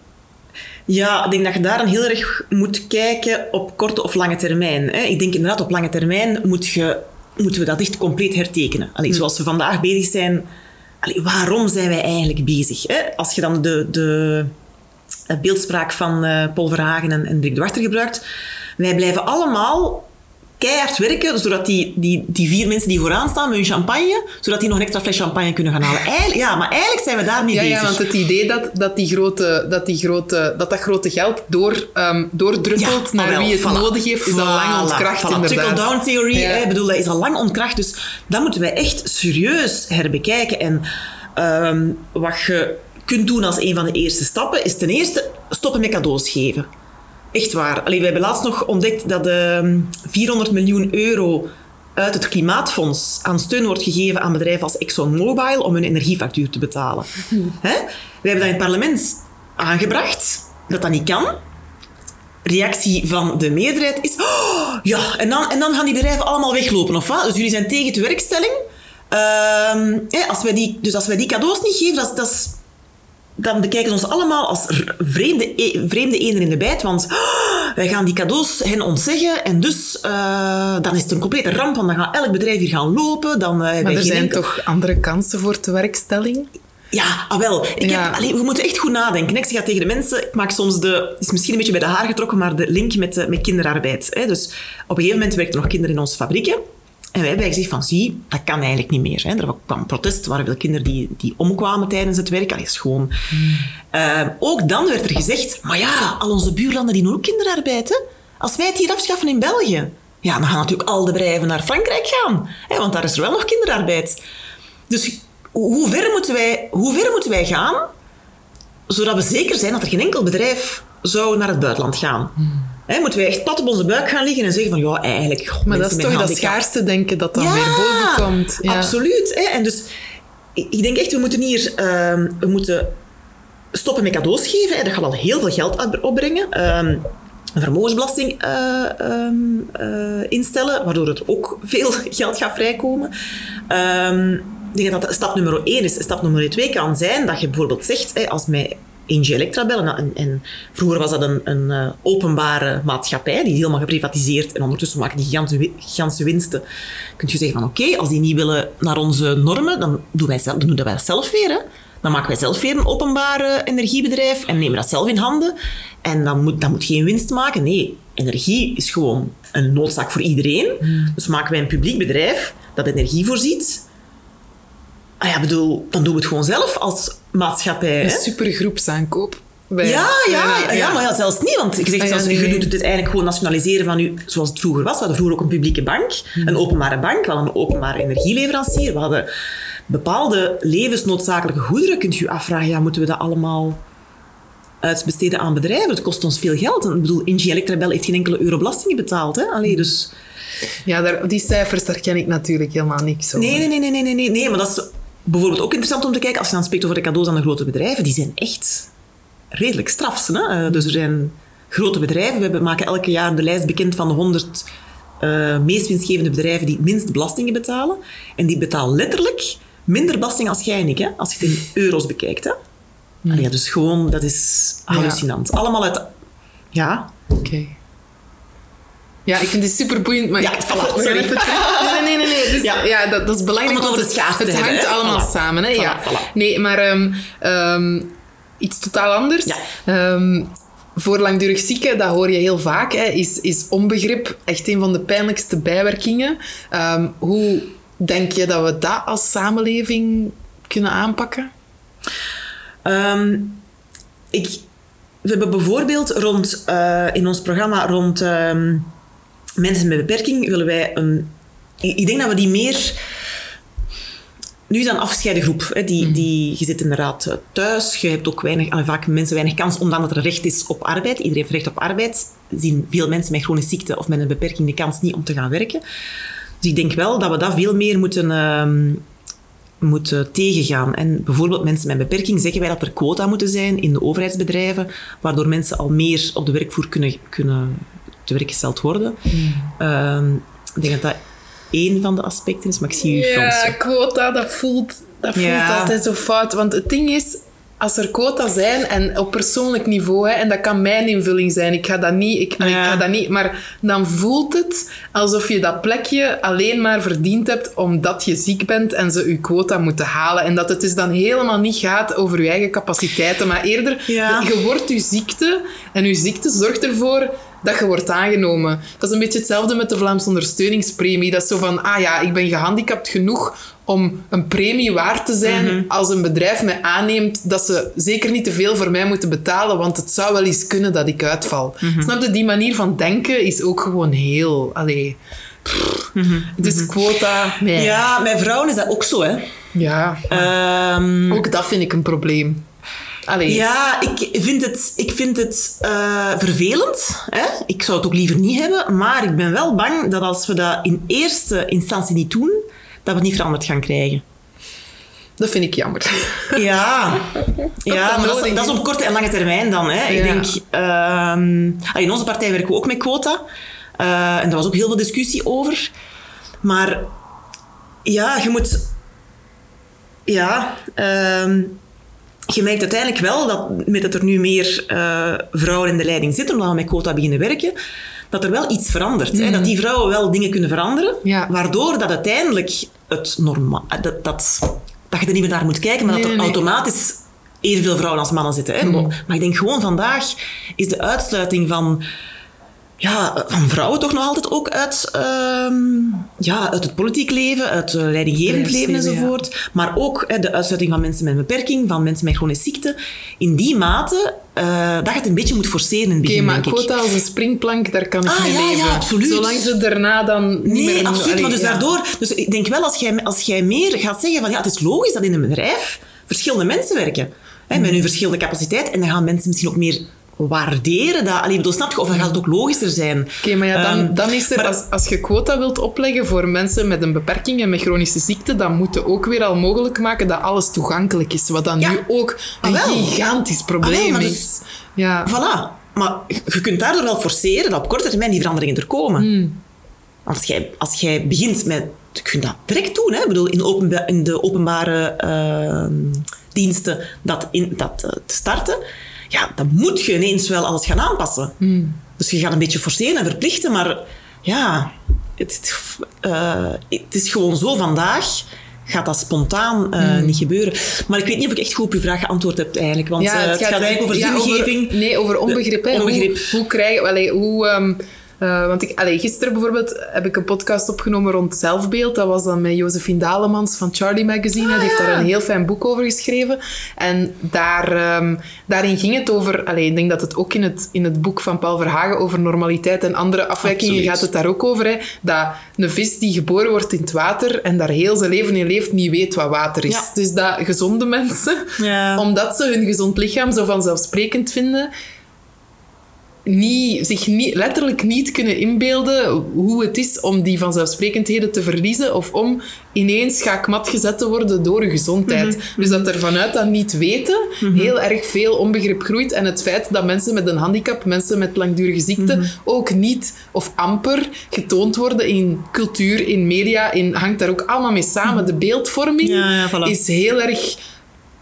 Ja, ik denk dat je daar dan heel erg moet kijken op korte of lange termijn. Hè. Ik denk inderdaad op lange termijn moet je, moeten we dat echt compleet hertekenen. Allee, Zoals we vandaag bezig zijn, allee, waarom zijn wij eigenlijk bezig? Hè? Als je dan de, de beeldspraak van eh, Paul Verhagen en, en Dirk de Wachter gebruikt, wij blijven allemaal keihard werken, zodat die, die, die vier mensen die vooraan staan met hun champagne, zodat die nog een extra fles champagne kunnen gaan halen. Eigenlijk, ja, maar eigenlijk zijn we daarmee Ja, bezig. ja, want het idee dat, dat, die grote, dat, die grote, dat dat grote geld door, ehm doordruppelt Ja, naar ah, wel, wie het voilà. nodig heeft, is al lang ontkracht, voilà. inderdaad. Trickle-down theory, Ja. hè, bedoel, dat is al lang ontkracht. Dus dat moeten wij echt serieus herbekijken. En ehm, wat je kunt doen als een van de eerste stappen, is ten eerste stoppen met cadeaus geven. Echt waar. Allee, we hebben laatst nog ontdekt dat ehm 400 miljoen euro uit het Klimaatfonds aan steun wordt gegeven aan bedrijven als ExxonMobil om hun energiefactuur te betalen. Hè? We hebben dat in het parlement aangebracht, dat dat niet kan reactie van de meerderheid is... "Oh, ja, en dan, en dan gaan die bedrijven allemaal weglopen, of wat? Dus jullie zijn tegen de werkstelling. Ehm, hè, als wij die, dus als wij die cadeaus niet geven, dat, dat is, dan bekijken ze ons allemaal als vreemde, e- vreemde eenden in de bijt. Want "Oh, wij gaan die cadeaus hen ontzeggen. En dus eh, dan is het een complete ramp. Want dan gaat elk bedrijf hier gaan lopen. Dan, eh, Maar er zijn enkel- toch andere kansen voor tewerkstelling? ja, ah wel. Ik Ja. Heb, allee, we moeten echt goed nadenken. Ik zeg tegen de mensen. Ik maak soms de... Is misschien een beetje bij de haar getrokken, maar de link met, de, met kinderarbeid. Hè. Dus op een gegeven moment werkten nog kinderen in onze fabrieken. En wij hebben gezegd van, zie, dat kan eigenlijk niet meer. Hè. Er kwam protest, er waren veel kinderen die, die omkwamen tijdens het werk. Allee, is gewoon... Eh, ook dan werd er gezegd, maar ja, al onze buurlanden die doen ook kinderarbeid. Hè. Als wij het hier afschaffen in België, ja, dan gaan natuurlijk al de bedrijven naar Frankrijk gaan. Hè, want daar is er wel nog kinderarbeid. Dus hoe ver moeten wij, hoe ver moeten wij gaan, zodat we zeker zijn dat er geen enkel bedrijf zou naar het buitenland gaan? Hè, moeten wij echt plat op onze buik gaan liggen en zeggen van, ja, eigenlijk... goh, Maar dat is toch dat schaarste denken dat dan weer boven komt. Ja. absoluut. Hè? En dus, ik denk echt, we moeten hier... ehm, we moeten stoppen met cadeaus geven. Hè? Dat gaat al heel veel geld op- opbrengen. Ehm, een vermogensbelasting eh, ehm, eh, instellen, waardoor er ook veel geld gaat vrijkomen. Ehm, ik denk dat dat stap nummer één is. Stap nummer twee kan zijn dat je bijvoorbeeld zegt, hè, als mij Engie Electra bellen, en, en vroeger was dat een, een eh, openbare maatschappij, die is helemaal geprivatiseerd en ondertussen maken die gigantische, wi- gigantische winsten. Kun je zeggen van oké, als die niet willen naar onze normen, dan doen wij, zelf, dan doen wij dat zelf weer. Hè. Dan maken wij zelf weer een openbaar eh, energiebedrijf en nemen dat zelf in handen. En dan moet, dat moet geen winst maken. Nee, energie is gewoon een noodzaak voor iedereen. Dus maken wij een publiek bedrijf dat energie voorziet. Ah ja, bedoel, dan doen we het gewoon zelf als maatschappij. Een Hè? supergroepsaankoop. Bij- Ja, ja, ja, maar ja, zelfs niet. Want je zegt Ah, ja, zelfs, nee, je doet het eigenlijk gewoon nationaliseren van u, zoals het vroeger was. We hadden vroeger ook een publieke bank, Hmm. een openbare bank, we hadden een openbare energieleverancier. We hadden bepaalde levensnoodzakelijke goederen. Kunt je je afvragen, ja, moeten we dat allemaal uitbesteden aan bedrijven? Het kost ons veel geld. En, ik bedoel, Engie Electrabel heeft geen enkele euro belastingen betaald. Hè? Allee, dus... Ja, daar, die cijfers, daar ken ik natuurlijk helemaal niks over. Nee, nee, nee, nee, nee, nee, nee, nee, maar dat is bijvoorbeeld ook interessant om te kijken. Als je dan spreekt over de cadeaus aan de grote bedrijven, die zijn echt redelijk straf. Hè? Eh, Dus er zijn grote bedrijven. We maken elke jaar de lijst bekend van de 100 eh, meest winstgevende bedrijven die het minst belastingen betalen. En die betalen letterlijk minder belasting als jij en ik, hè? als je het in euro's bekijkt. Hè? Allee, dus gewoon, dat is hallucinant. Allemaal uit... Ja, Oké. Ja, ik vind het super boeiend, maar Ja, ik, voilà, sorry. even. Nee, nee, nee, nee. Dus, Ja. ja, dat, dat is belangrijk, Om het want het te hangt hebben, allemaal Voilà. samen. Hè? Voilà, ja. Nee, maar ehm, ehm, iets totaal anders. Ja. Ehm, voor langdurig zieken, dat hoor je heel vaak, hè, is, is onbegrip echt een van de pijnlijkste bijwerkingen. Hoe denk je dat we dat als samenleving kunnen aanpakken? Ik, we hebben bijvoorbeeld rond, eh, in ons programma rond mensen met beperking willen wij een... Ik, denk dat we die meer... Nu is dat een afgescheiden groep. Hè, die, die, je zit inderdaad eh, thuis. Je hebt ook weinig, vaak mensen weinig kans, omdat er recht is op arbeid. Iedereen heeft recht op arbeid. Zien veel mensen met chronische ziekte of met een beperking de kans niet om te gaan werken. Dus ik denk wel dat we dat veel meer moeten... ehm, moeten tegengaan. En bijvoorbeeld mensen met beperking zeggen wij dat er quota moeten zijn in de overheidsbedrijven, waardoor mensen al meer op de werkvoer kunnen, kunnen te werk gesteld worden. Ehm, ik denk dat dat één van de aspecten is, maar ik zie u Ja, quota, dat voelt, dat voelt Ja. altijd zo fout. Want het ding is, als er quota zijn, en op persoonlijk niveau, hè, en dat kan mijn invulling zijn, ik ga dat niet, ik, ik ga dat niet, maar dan voelt het alsof je dat plekje alleen maar verdiend hebt omdat je ziek bent en ze je quota moeten halen. En dat het dus dan helemaal niet gaat over je eigen capaciteiten, maar eerder, Ja. je wordt je ziekte en je ziekte zorgt ervoor dat je wordt aangenomen. Dat is een beetje hetzelfde met de Vlaamse ondersteuningspremie. Dat is zo van, ah ja, ik ben gehandicapt genoeg om een premie waard te zijn Mhm. als een bedrijf mij aanneemt dat ze zeker niet te veel voor mij moeten betalen, want het zou wel eens kunnen dat ik uitval. Mhm. Snap je? Die manier van denken is ook gewoon heel... Allee, Het is quota... Nee. Ja, bij vrouwen is dat ook zo, hè. ja. Ehm, Ook dat vind ik een probleem. Allee. Ja, ik vind het, ik vind het eh, vervelend. Hè? Ik zou het ook liever niet hebben. Maar ik ben wel bang dat als we dat in eerste instantie niet doen, dat we het niet veranderd gaan krijgen. Dat vind ik jammer. Ja, ja dat maar dat is, dat is op korte en lange termijn dan. Hè. Ik Ja. denk, ehm, ah, in onze partij werken we ook met quota. Eh, en daar was ook heel veel discussie over. Maar ja, je moet... Ja, ehm, je merkt uiteindelijk wel dat met dat er nu meer eh, vrouwen in de leiding zitten, omdat we met quota beginnen werken, dat er wel iets verandert. Hè? Dat die vrouwen wel dingen kunnen veranderen, Ja. waardoor dat uiteindelijk het normaal... Dat, dat, dat je er niet meer naar moet kijken, maar Nee, dat er nee, automatisch evenveel vrouwen als mannen zitten. Hè? Maar ik denk gewoon vandaag is de uitsluiting van, ja, van vrouwen toch nog altijd ook uit, ehm, ja, uit het politiek leven, uit het leidinggevend leven enzovoort. Maar ook de uitsluiting van mensen met een beperking, van mensen met chronische ziekte. In die mate eh, dat je het een beetje moet forceren in het Oké, begin, maar denk ik. quota als een springplank, daar kan ik Ah, mee ja, ja, leven. absoluut. Zolang ze daarna dan niet meer... Nee, absoluut. Maar dus ja. daardoor... Dus ik denk wel, als jij, als jij meer gaat zeggen van... Ja, het is logisch dat in een bedrijf verschillende mensen werken. Hè, met hun verschillende capaciteit. En dan gaan mensen misschien ook meer waarderen. Dat, allee, bedoel, snap je? Of dan gaat het ook logischer zijn. Oké, maar ja, dan, Ehm, dan is er, maar- als, als je quota wilt opleggen voor mensen met een beperking en met chronische ziekte, dan moet je ook weer al mogelijk maken dat alles toegankelijk is. Wat dan Ja. nu ook een wel. gigantisch probleem Ah, wel, maar is. dus- Ja. Voilà. maar je kunt daardoor wel forceren dat op korte termijn die veranderingen er komen. Hmm. Als jij, als jij begint met... Je kunt dat direct doen. Hè? Ik bedoel, in, openba- in de openbare ehm, diensten dat, in, dat eh, te starten. Ja, dan moet je ineens wel alles gaan aanpassen. Dus je gaat een beetje forceren en verplichten. Maar ja, het, het, eh, het is gewoon zo vandaag... Gaat dat spontaan eh, niet gebeuren. Maar ik weet niet of ik echt goed op je vraag geantwoord heb eigenlijk. Want eh, het, gaat, eigenlijk over ja, zingeving. nee, over onbegrip. hè. onbegrip. Hoe, hoe krijgen... Allee, hoe... ehm, eh, want ik, allee, gisteren bijvoorbeeld heb ik een podcast opgenomen rond zelfbeeld. Dat was dan met Josephine Dalemans van Charlie Magazine. Die heeft daar een heel fijn boek over geschreven. En daar, ehm, daarin ging het over... Allee, ik denk dat het ook in het, in het boek van Paul Verhagen over normaliteit en andere afwijkingen Absoluut. gaat het daar ook over. Hè, dat een vis die geboren wordt in het water en daar heel zijn leven in leeft, niet weet wat water is. Ja. Dus dat gezonde mensen Ja. omdat ze hun gezond lichaam zo vanzelfsprekend vinden, niet, zich niet, letterlijk niet kunnen inbeelden hoe het is om die vanzelfsprekendheden te verliezen of om ineens schaakmat gezet te worden door je gezondheid. Dus dat er vanuit dat niet weten heel erg veel onbegrip groeit en het feit dat mensen met een handicap, mensen met langdurige ziekte, ook niet of amper getoond worden in cultuur, in media, in, hangt daar ook allemaal mee samen. De beeldvorming Ja, ja, voilà. is heel erg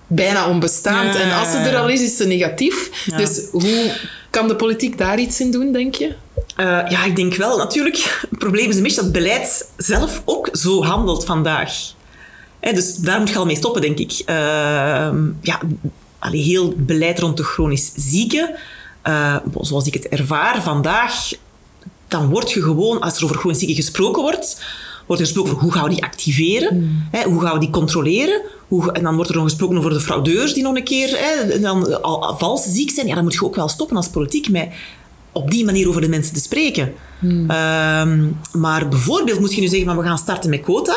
bijna onbestaand. Ja, en als ze ja, er al is, is ze negatief. Dus hoe kan de politiek daar iets in doen, denk je? Eh, ja, ik denk wel. Natuurlijk, het probleem is een dat beleid zelf ook zo handelt vandaag. Hè, dus daar moet je al mee stoppen, denk ik. Ehm, ja, heel beleid rond de chronisch zieken, eh, zoals ik het ervaar vandaag, dan word je gewoon, als er over chronisch zieken gesproken wordt, wordt er gesproken over hoe gaan we die activeren, hè, hoe gaan we die controleren, hoe, en dan wordt er nog gesproken over de fraudeurs die nog een keer hè, dan al, al vals ziek zijn. Ja, dan moet je ook wel stoppen als politiek met op die manier over de mensen te spreken. Ehm, maar bijvoorbeeld, moet je nu zeggen, van, we gaan starten met quota.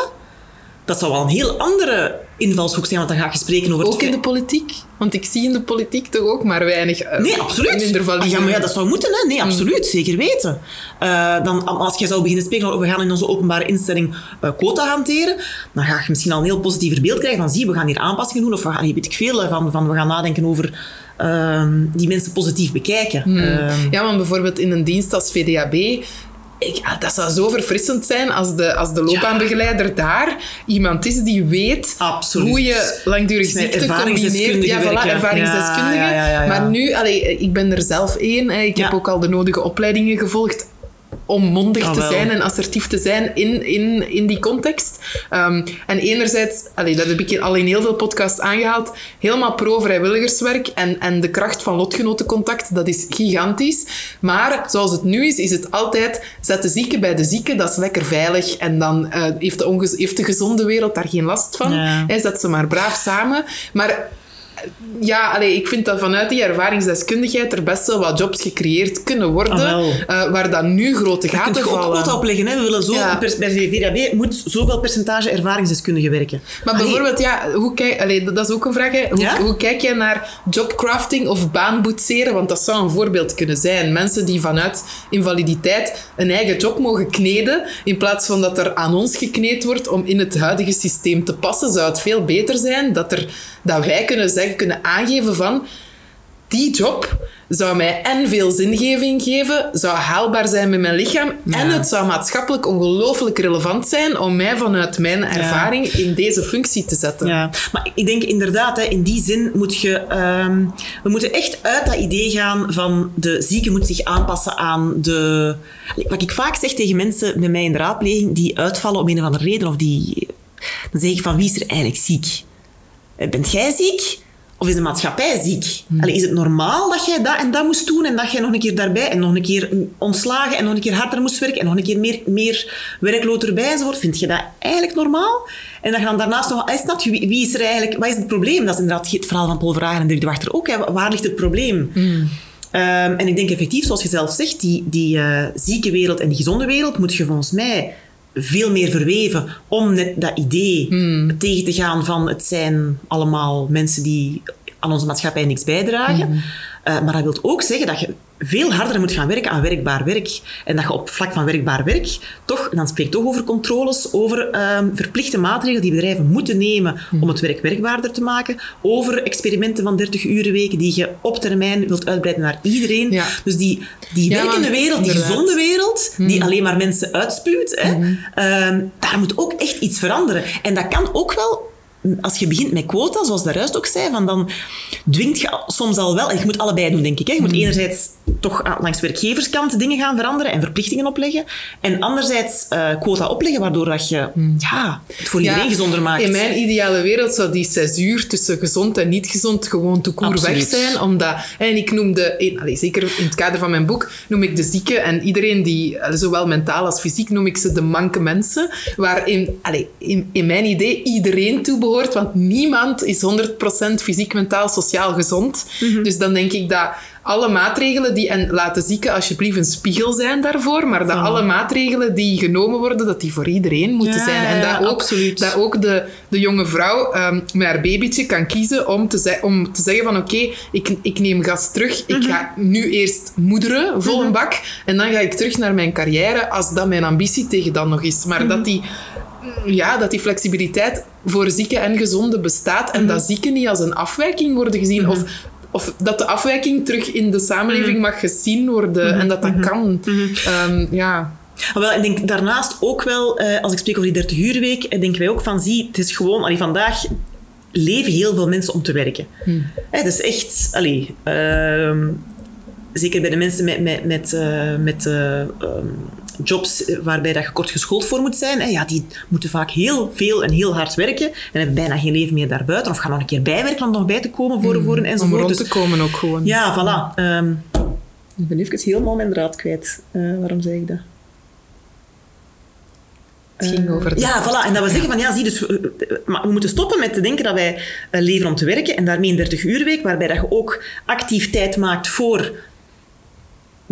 Dat zou wel een heel andere invalshoek zijn, want dan ga je spreken over... het Ook in de politiek? Want ik zie in de politiek toch ook maar weinig... eh, Nee, absoluut. Ah, ja, maar ja, dat zou moeten, hè? Nee, absoluut. Zeker weten. Eh, dan, als je zou beginnen spreken over we gaan in onze openbare instelling eh, quota hanteren, dan ga je misschien al een heel positiever beeld krijgen van zie, we gaan hier aanpassingen doen of we gaan hier weet ik veel van, van we gaan nadenken over ehm, die mensen positief bekijken. Ehm, Ja, want bijvoorbeeld in een dienst als VDAB... Ik, dat zou zo verfrissend zijn als de, als de loopbaanbegeleider daar iemand is die weet Absoluut. hoe je langdurig ziekte combineert. Ja, voilà, ervaringsdeskundige. Ja, ja. Maar nu, allee, ik ben er zelf één. Ik heb ook al de nodige opleidingen gevolgd om mondig Ah, te wel. zijn en assertief te zijn in, in, in die context. Ehm, en enerzijds, allee, dat heb ik al in heel veel podcasts aangehaald, helemaal pro-vrijwilligerswerk en, en de kracht van lotgenotencontact, dat is gigantisch. Maar zoals het nu is, is het altijd, zet de zieke bij de zieke, dat is lekker veilig. En dan eh, heeft, de heeft de gezonde wereld daar geen last van. Zet ze maar braaf samen. Maar ja, allee, ik vind dat vanuit die ervaringsdeskundigheid er best wel wat jobs gecreëerd kunnen worden, Ah, eh, waar dan nu grote Je kunt gaten je ook vallen. quota opleggen. Hè? We willen zo, Ja. per, bij VDAB moet zoveel percentage ervaringsdeskundigen werken. Maar Allee, bijvoorbeeld, ja, hoe kijk, allee, dat dat is ook een vraag. Hè. Hoe, Ja? hoe kijk jij naar jobcrafting of baanboetseren? Want dat zou een voorbeeld kunnen zijn. Mensen die vanuit invaliditeit een eigen job mogen kneden, in plaats van dat er aan ons gekneed wordt om in het huidige systeem te passen, zou het veel beter zijn dat, er, dat wij kunnen zeggen, kunnen aangeven van die job zou mij en veel zingeving geven, zou haalbaar zijn met mijn lichaam en het zou maatschappelijk ongelooflijk relevant zijn om mij vanuit mijn ervaring in deze functie te zetten. Ja, maar ik denk inderdaad, hè, in die zin moet je... ehm, we moeten echt uit dat idee gaan van de zieke moet zich aanpassen aan de... Wat ik vaak zeg tegen mensen bij mij in de raadpleging die uitvallen om een of andere reden, of die... Dan zeg ik van, wie is er eigenlijk ziek? Eh, Bent jij ziek? Of is de maatschappij ziek? Allee, is het normaal dat jij dat en dat moest doen en dat jij nog een keer daarbij en nog een keer ontslagen en nog een keer harder moest werken en nog een keer meer, meer werklood erbij enzovoort? Vind je dat eigenlijk normaal? En dan gaan daarnaast nog... Is dat, wie, wie is er eigenlijk... Wat is het probleem? Dat is inderdaad het verhaal van Paul Verhagen en Dirk de Wachter ook. Hè. Waar ligt het probleem? Ehm, en ik denk effectief, zoals je zelf zegt, die, die eh, zieke wereld en die gezonde wereld moet je volgens mij veel meer verweven om net dat idee tegen te gaan van het zijn allemaal mensen die aan onze maatschappij niks bijdragen. Eh, maar dat wil ook zeggen dat je veel harder moet gaan werken aan werkbaar werk. En dat je op vlak van werkbaar werk toch, en dan spreek ik toch over controles, over ehm, verplichte maatregelen die bedrijven moeten nemen om het werk werkbaarder te maken, over experimenten van 30 uur weken die je op termijn wilt uitbreiden naar iedereen. Ja. Dus die, die Ja, werkende wereld, die inderdaad. gezonde wereld, die alleen maar mensen uitspuwt, hè, ehm, daar moet ook echt iets veranderen. En dat kan ook wel als je begint met quota, zoals de juist ook zei, van dan dwingt je soms al wel, en je moet allebei doen, denk ik. Hè. Je moet enerzijds toch ah, langs werkgeverskant dingen gaan veranderen en verplichtingen opleggen. En anderzijds eh, quota opleggen, waardoor dat je ja, het voor iedereen Ja, gezonder maakt. In mijn ideale wereld zou die zes uur tussen gezond en niet gezond gewoon te koer weg zijn. Omdat, en ik noemde, in, allez, zeker in het kader van mijn boek, noem ik de zieken en iedereen die, eh, zowel mentaal als fysiek, noem ik ze de manke mensen. Waarin, allez, in, in mijn idee, iedereen toe behoort. Want niemand is 100% fysiek, mentaal, sociaal gezond. Mhm. Dus dan denk ik dat alle maatregelen die, en laat de zieken alsjeblieft een spiegel zijn daarvoor, maar dat alle maatregelen die genomen worden, dat die voor iedereen moeten Ja, zijn. En ja, dat ook, absoluut. dat ook de, de jonge vrouw ehm, met haar babytje kan kiezen om te, ze- om te zeggen van oké, ik, ik neem gas terug. Ik Mhm. ga nu eerst moederen, vol een bak, en dan ga ik terug naar mijn carrière als dat mijn ambitie tegen dan nog is. Maar Mhm. dat die ja, dat die flexibiliteit voor zieken en gezonden bestaat en dat zieken niet als een afwijking worden gezien. Of, of dat de afwijking terug in de samenleving mag gezien worden en dat dat kan. Ehm, ja. Maar wel, ik denk daarnaast ook wel, eh, als ik spreek over die 30 uur week, eh, denken wij ook van, zie, het is gewoon, allee, vandaag leven heel veel mensen om te werken. Hè, het is echt, allee, ehm, zeker bij de mensen met, met, met, eh, met eh, ehm, jobs waarbij dat je kort geschoold voor moet zijn, hè, ja, die moeten vaak heel veel en heel hard werken en hebben bijna geen leven meer daarbuiten, of gaan nog een keer bijwerken om nog bij te komen voor, voor een Om enzovoort. rond Dus- te komen ook gewoon. ja, voilà. Ehm, ik ben even helemaal mijn draad kwijt. Eh, waarom zeg ik dat? Het ging over de- Ja, voilà. En dat we zeggen van ja, zie, dus, we- maar we moeten stoppen met te denken dat wij eh, leven om te werken en daarmee een 30 uur week, waarbij dat je ook actief tijd maakt voor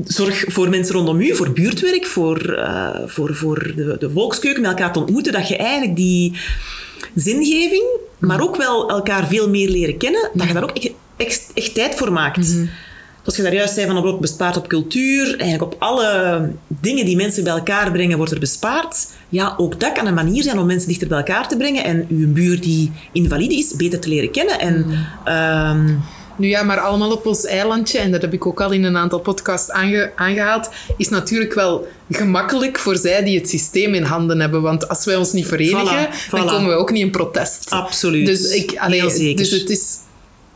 zorg voor mensen rondom u, voor buurtwerk, voor, eh, voor, voor de, de volkskeuken, met elkaar te ontmoeten, dat je eigenlijk die zingeving, maar ook wel elkaar veel meer leren kennen, dat je daar ook echt, echt, tijd voor maakt. Zoals je daar juist zei, van er wordt bespaard op cultuur, eigenlijk op alle dingen die mensen bij elkaar brengen, wordt er bespaard. Ja, ook dat kan een manier zijn om mensen dichter bij elkaar te brengen en uw buur die invalide is, beter te leren kennen. En ehm, Nu ja, maar allemaal op ons eilandje, en dat heb ik ook al in een aantal podcasts aange- aangehaald, is natuurlijk wel gemakkelijk voor zij die het systeem in handen hebben. Want als wij ons niet verenigen, Voilà, dan komen we ook niet in protest. absoluut. Dus, ik, allee, Heel zeker. dus het is...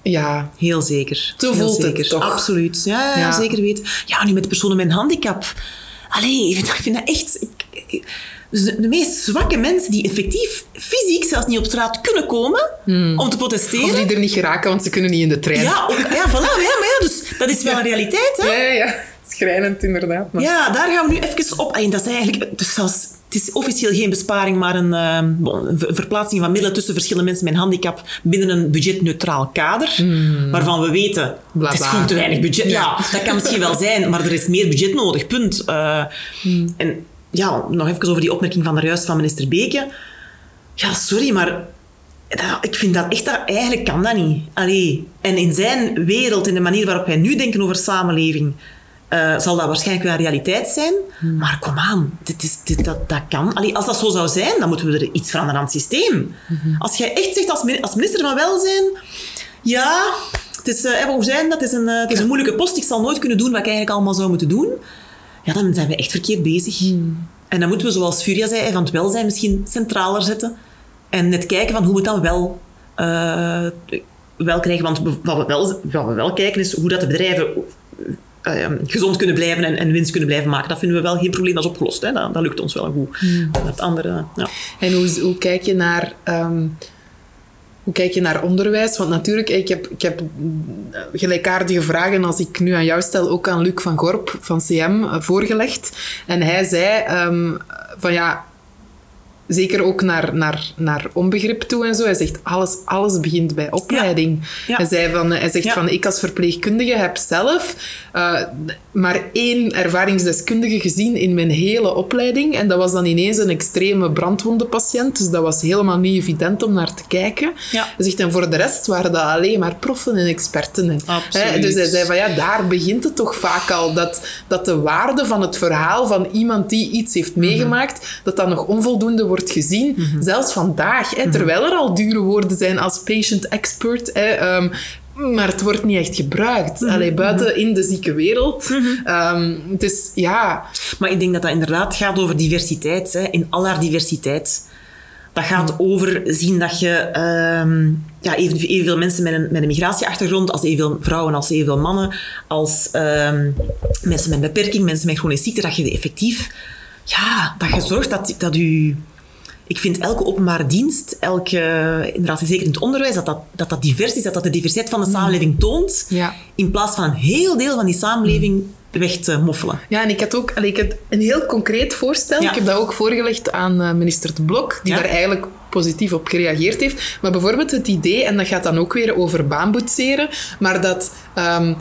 Ja, Heel zeker. Heel voelt het toch? Absoluut. Ja, ja, Ja. zeker weten. Ja, nu met de personen met een handicap. Allee, ik vind, ik vind dat echt... ik- dus de, de meest zwakke mensen die effectief fysiek zelfs niet op straat kunnen komen om te protesteren. of die er niet geraken, want ze kunnen niet in de trein. Ja, ja, voilà. Ja, maar ja, dus dat is wel een realiteit, hè? ja, ja. Schrijnend inderdaad. maar- Ja, daar gaan we nu even op. En dat is eigenlijk... Dus zelfs, het is officieel geen besparing, maar een, eh, ver- verplaatsing van middelen tussen verschillende mensen met een handicap binnen een budgetneutraal kader. Waarvan we weten, Hmm. Het is gewoon te weinig budget. Ja. Ja. dat kan misschien wel zijn, maar er is meer budget nodig, punt. Eh, Hmm. En ja, nog even over die opmerking van daarjuist van minister Beke. Ja, sorry, maar dat- ik vind dat echt... Dat, eigenlijk kan dat niet. Allee. En in zijn wereld, in de manier waarop wij nu denken over samenleving... eh, zal dat waarschijnlijk wel realiteit zijn. Maar kom aan, dit is, dit, dat, dat kan. Allee, als dat zo zou zijn, dan moeten we er iets veranderen aan het systeem. Als jij echt zegt als, als minister van Welzijn... Ja, het is, eh, hoe zijn dat? Het is, een, eh, het is een moeilijke post. Ik zal nooit kunnen doen wat ik eigenlijk allemaal zou moeten doen. Ja, dan zijn we echt verkeerd bezig. En dan moeten we, zoals Furia zei, van het welzijn misschien centraler zetten. En net kijken van hoe we het dan wel, eh, wel krijgen. Want wat we wel, wat we wel kijken is hoe dat de bedrijven eh, gezond kunnen blijven en, en winst kunnen blijven maken. Dat vinden we wel geen probleem, dat is opgelost. Hè. Dat, dat lukt ons wel goed. Het andere, ja. En hoe, hoe kijk je naar... ehm, hoe kijk je naar onderwijs? Want natuurlijk, ik heb, ik heb eh, gelijkaardige vragen als ik nu aan jou stel, ook aan Luc van Gorp van CM eh, voorgelegd. En hij zei ehm, van ja, zeker ook naar, naar, naar onbegrip toe en zo. Hij zegt, alles, alles begint bij opleiding. Ja. Hij, zei van, hij zegt van, ik als verpleegkundige heb zelf eh, maar één ervaringsdeskundige gezien in mijn hele opleiding. En dat was dan ineens een extreme brandwondenpatiënt. Dus dat was helemaal niet evident om naar te kijken. Hij zegt, en voor de rest waren dat alleen maar proffen en experten. Hè, Dus hij zei van, ja, daar begint het toch vaak al. Dat, dat de waarde van het verhaal van iemand die iets heeft Mhm. meegemaakt, dat dat nog onvoldoende wordt gezien. Zelfs vandaag, Mhm. hè, terwijl er al dure woorden zijn als patient expert. Hè, ehm, maar het wordt niet echt gebruikt. Mhm. Allee, buiten in de zieke wereld. Ehm, dus ja, Maar ik denk dat dat inderdaad gaat over diversiteit, hè, in al haar diversiteit. Dat gaat over zien dat je ehm, ja, even, evenveel mensen met een, met een migratieachtergrond, als evenveel vrouwen, als evenveel mannen, als mensen met een beperking, mensen met chronische ziekte, dat je effectief, ja, dat je zorgt dat, dat u... Ik vind elke openbare dienst, elke, inderdaad zeker in het onderwijs, dat dat, dat dat divers is, dat dat de diversiteit van de samenleving toont, Ja. in plaats van een heel deel van die samenleving weg te moffelen. Ja, en ik had ook ik had een heel concreet voorstel. Ja. Ik heb dat ook voorgelegd aan eh, minister De Blok, die Ja. daar eigenlijk positief op gereageerd heeft. Maar bijvoorbeeld het idee, en dat gaat dan ook weer over baanboetseren, maar dat ehm,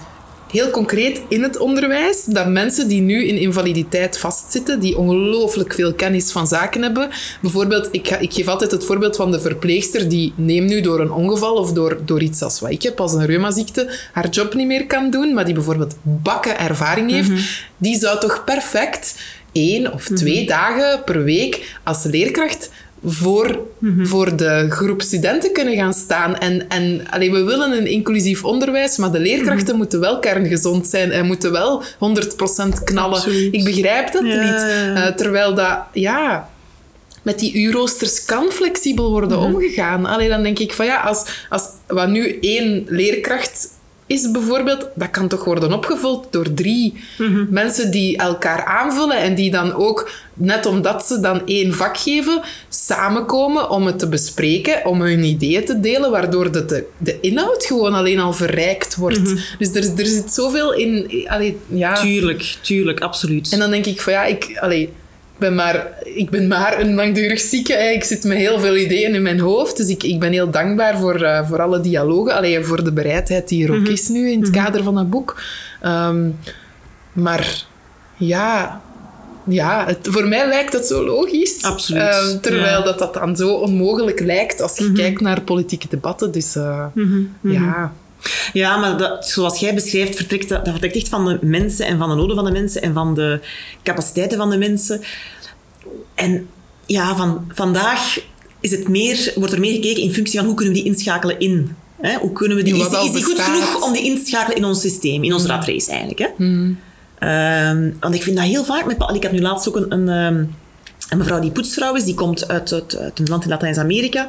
heel concreet in het onderwijs, dat mensen die nu in invaliditeit vastzitten, die ongelooflijk veel kennis van zaken hebben, bijvoorbeeld, ik, ga, ik geef altijd het voorbeeld van de verpleegster die, neem nu door een ongeval of door, door iets als wat ik heb, als een reumaziekte, haar job niet meer kan doen, maar die bijvoorbeeld bakken ervaring heeft, die zou toch perfect één of twee dagen per week als leerkracht voor, voor de groep studenten kunnen gaan staan. En, en allee, we willen een inclusief onderwijs, maar de leerkrachten moeten wel kerngezond zijn en moeten wel 100% knallen. Absoluut. Ik begrijp dat Ja, niet. Eh, terwijl dat, ja, met die uurroosters kan flexibel worden Mhm. omgegaan. Allee, dan denk ik van ja, als, als wat nu één leerkracht is bijvoorbeeld, dat kan toch worden opgevuld door drie Mhm. mensen die elkaar aanvullen en die dan ook, net omdat ze dan één vak geven, samenkomen om het te bespreken, om hun ideeën te delen, waardoor de, de, de inhoud gewoon alleen al verrijkt wordt. Mhm. Dus er, er zit zoveel in... Allee, ja. Tuurlijk, tuurlijk, absoluut. En dan denk ik van ja, ik, allee, ik, ben, maar, ik ben maar een langdurig zieke. Hè. Ik zit met heel veel ideeën in mijn hoofd. Dus ik, ik ben heel dankbaar voor, eh, voor alle dialogen. Allee, voor de bereidheid die er ook is nu in het kader van het boek. Ehm, maar ja, ja het, voor mij lijkt dat zo logisch. Absoluut, Ehm, terwijl ja. dat, dat dan zo onmogelijk lijkt als je kijkt naar politieke debatten. Dus eh, ja. Ja, maar dat, zoals jij beschrijft, vertrekt dat, dat vertrekt echt van de mensen en van de noden van de mensen en van de capaciteiten van de mensen. En ja, van, vandaag is het meer, wordt er meer gekeken in functie van hoe kunnen we die inschakelen in. Hè? Hoe kunnen we die, is, die- is die goed genoeg om die in te schakelen in ons systeem, in ons ratrace eigenlijk. Hè? Ehm, want ik vind dat heel vaak met... Ik had nu laatst ook een, een, ehm, een mevrouw die poetsvrouw is, die komt uit, uit, uit een land in Latijns-Amerika.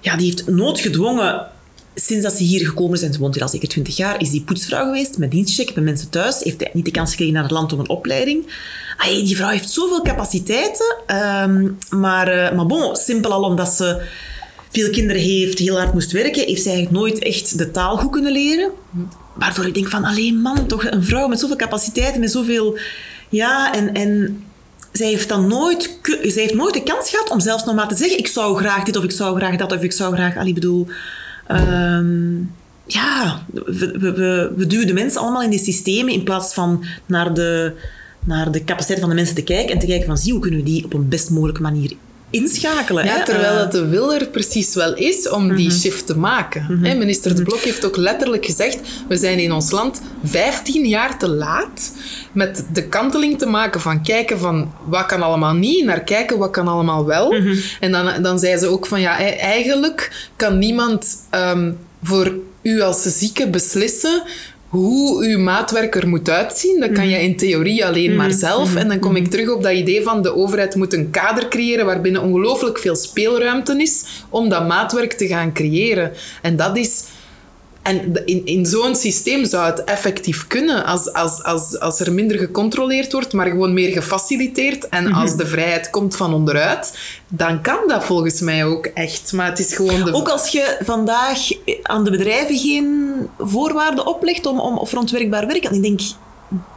Ja, die heeft noodgedwongen, sinds dat ze hier gekomen en ze woont hier al zeker 20 jaar, is die poetsvrouw geweest, met dienstcheck, bij mensen thuis, heeft niet de kans gekregen naar het land om een opleiding. Ay, die vrouw heeft zoveel capaciteiten, ehm, maar, eh, maar bon, simpel al omdat ze veel kinderen heeft, heel hard moest werken, heeft ze eigenlijk nooit echt de taal goed kunnen leren. Waardoor ik denk van, alleen man, toch een vrouw met zoveel capaciteiten, met zoveel... Ja, en, en zij heeft dan nooit, zij heeft nooit de kans gehad om zelfs nog maar te zeggen, ik zou graag dit of ik zou graag dat of ik zou graag... Allee, ik bedoel... ehm, ja, we, we, we, we duwen de mensen allemaal in die systemen in plaats van naar de, naar de capaciteit van de mensen te kijken en te kijken van, zie, hoe kunnen we die op een best mogelijke manier inschakelen? Ja, hè? terwijl Eh, dat de wil er precies wel is om die shift te maken. Hè, Minister De Blok heeft ook letterlijk gezegd, we zijn in ons land 15 jaar te laat met de kanteling te maken van kijken van wat kan allemaal niet, naar kijken wat kan allemaal wel. En dan, dan zei ze ook van ja, e- eigenlijk kan niemand ehm, voor u als zieke beslissen hoe uw maatwerk er moet uitzien, dat kan je in theorie alleen maar zelf. En dan kom ik terug op dat idee van de overheid moet een kader creëren waarbinnen ongelooflijk veel speelruimte is om dat maatwerk te gaan creëren. En dat is... En in, in zo'n systeem zou het effectief kunnen als, als, als, als er minder gecontroleerd wordt, maar gewoon meer gefaciliteerd. En als de vrijheid komt van onderuit, dan kan dat volgens mij ook echt. Maar het is gewoon de... Ook als je vandaag aan de bedrijven geen voorwaarden oplegt om, om voor ontwerkbaar werk. En ik denk,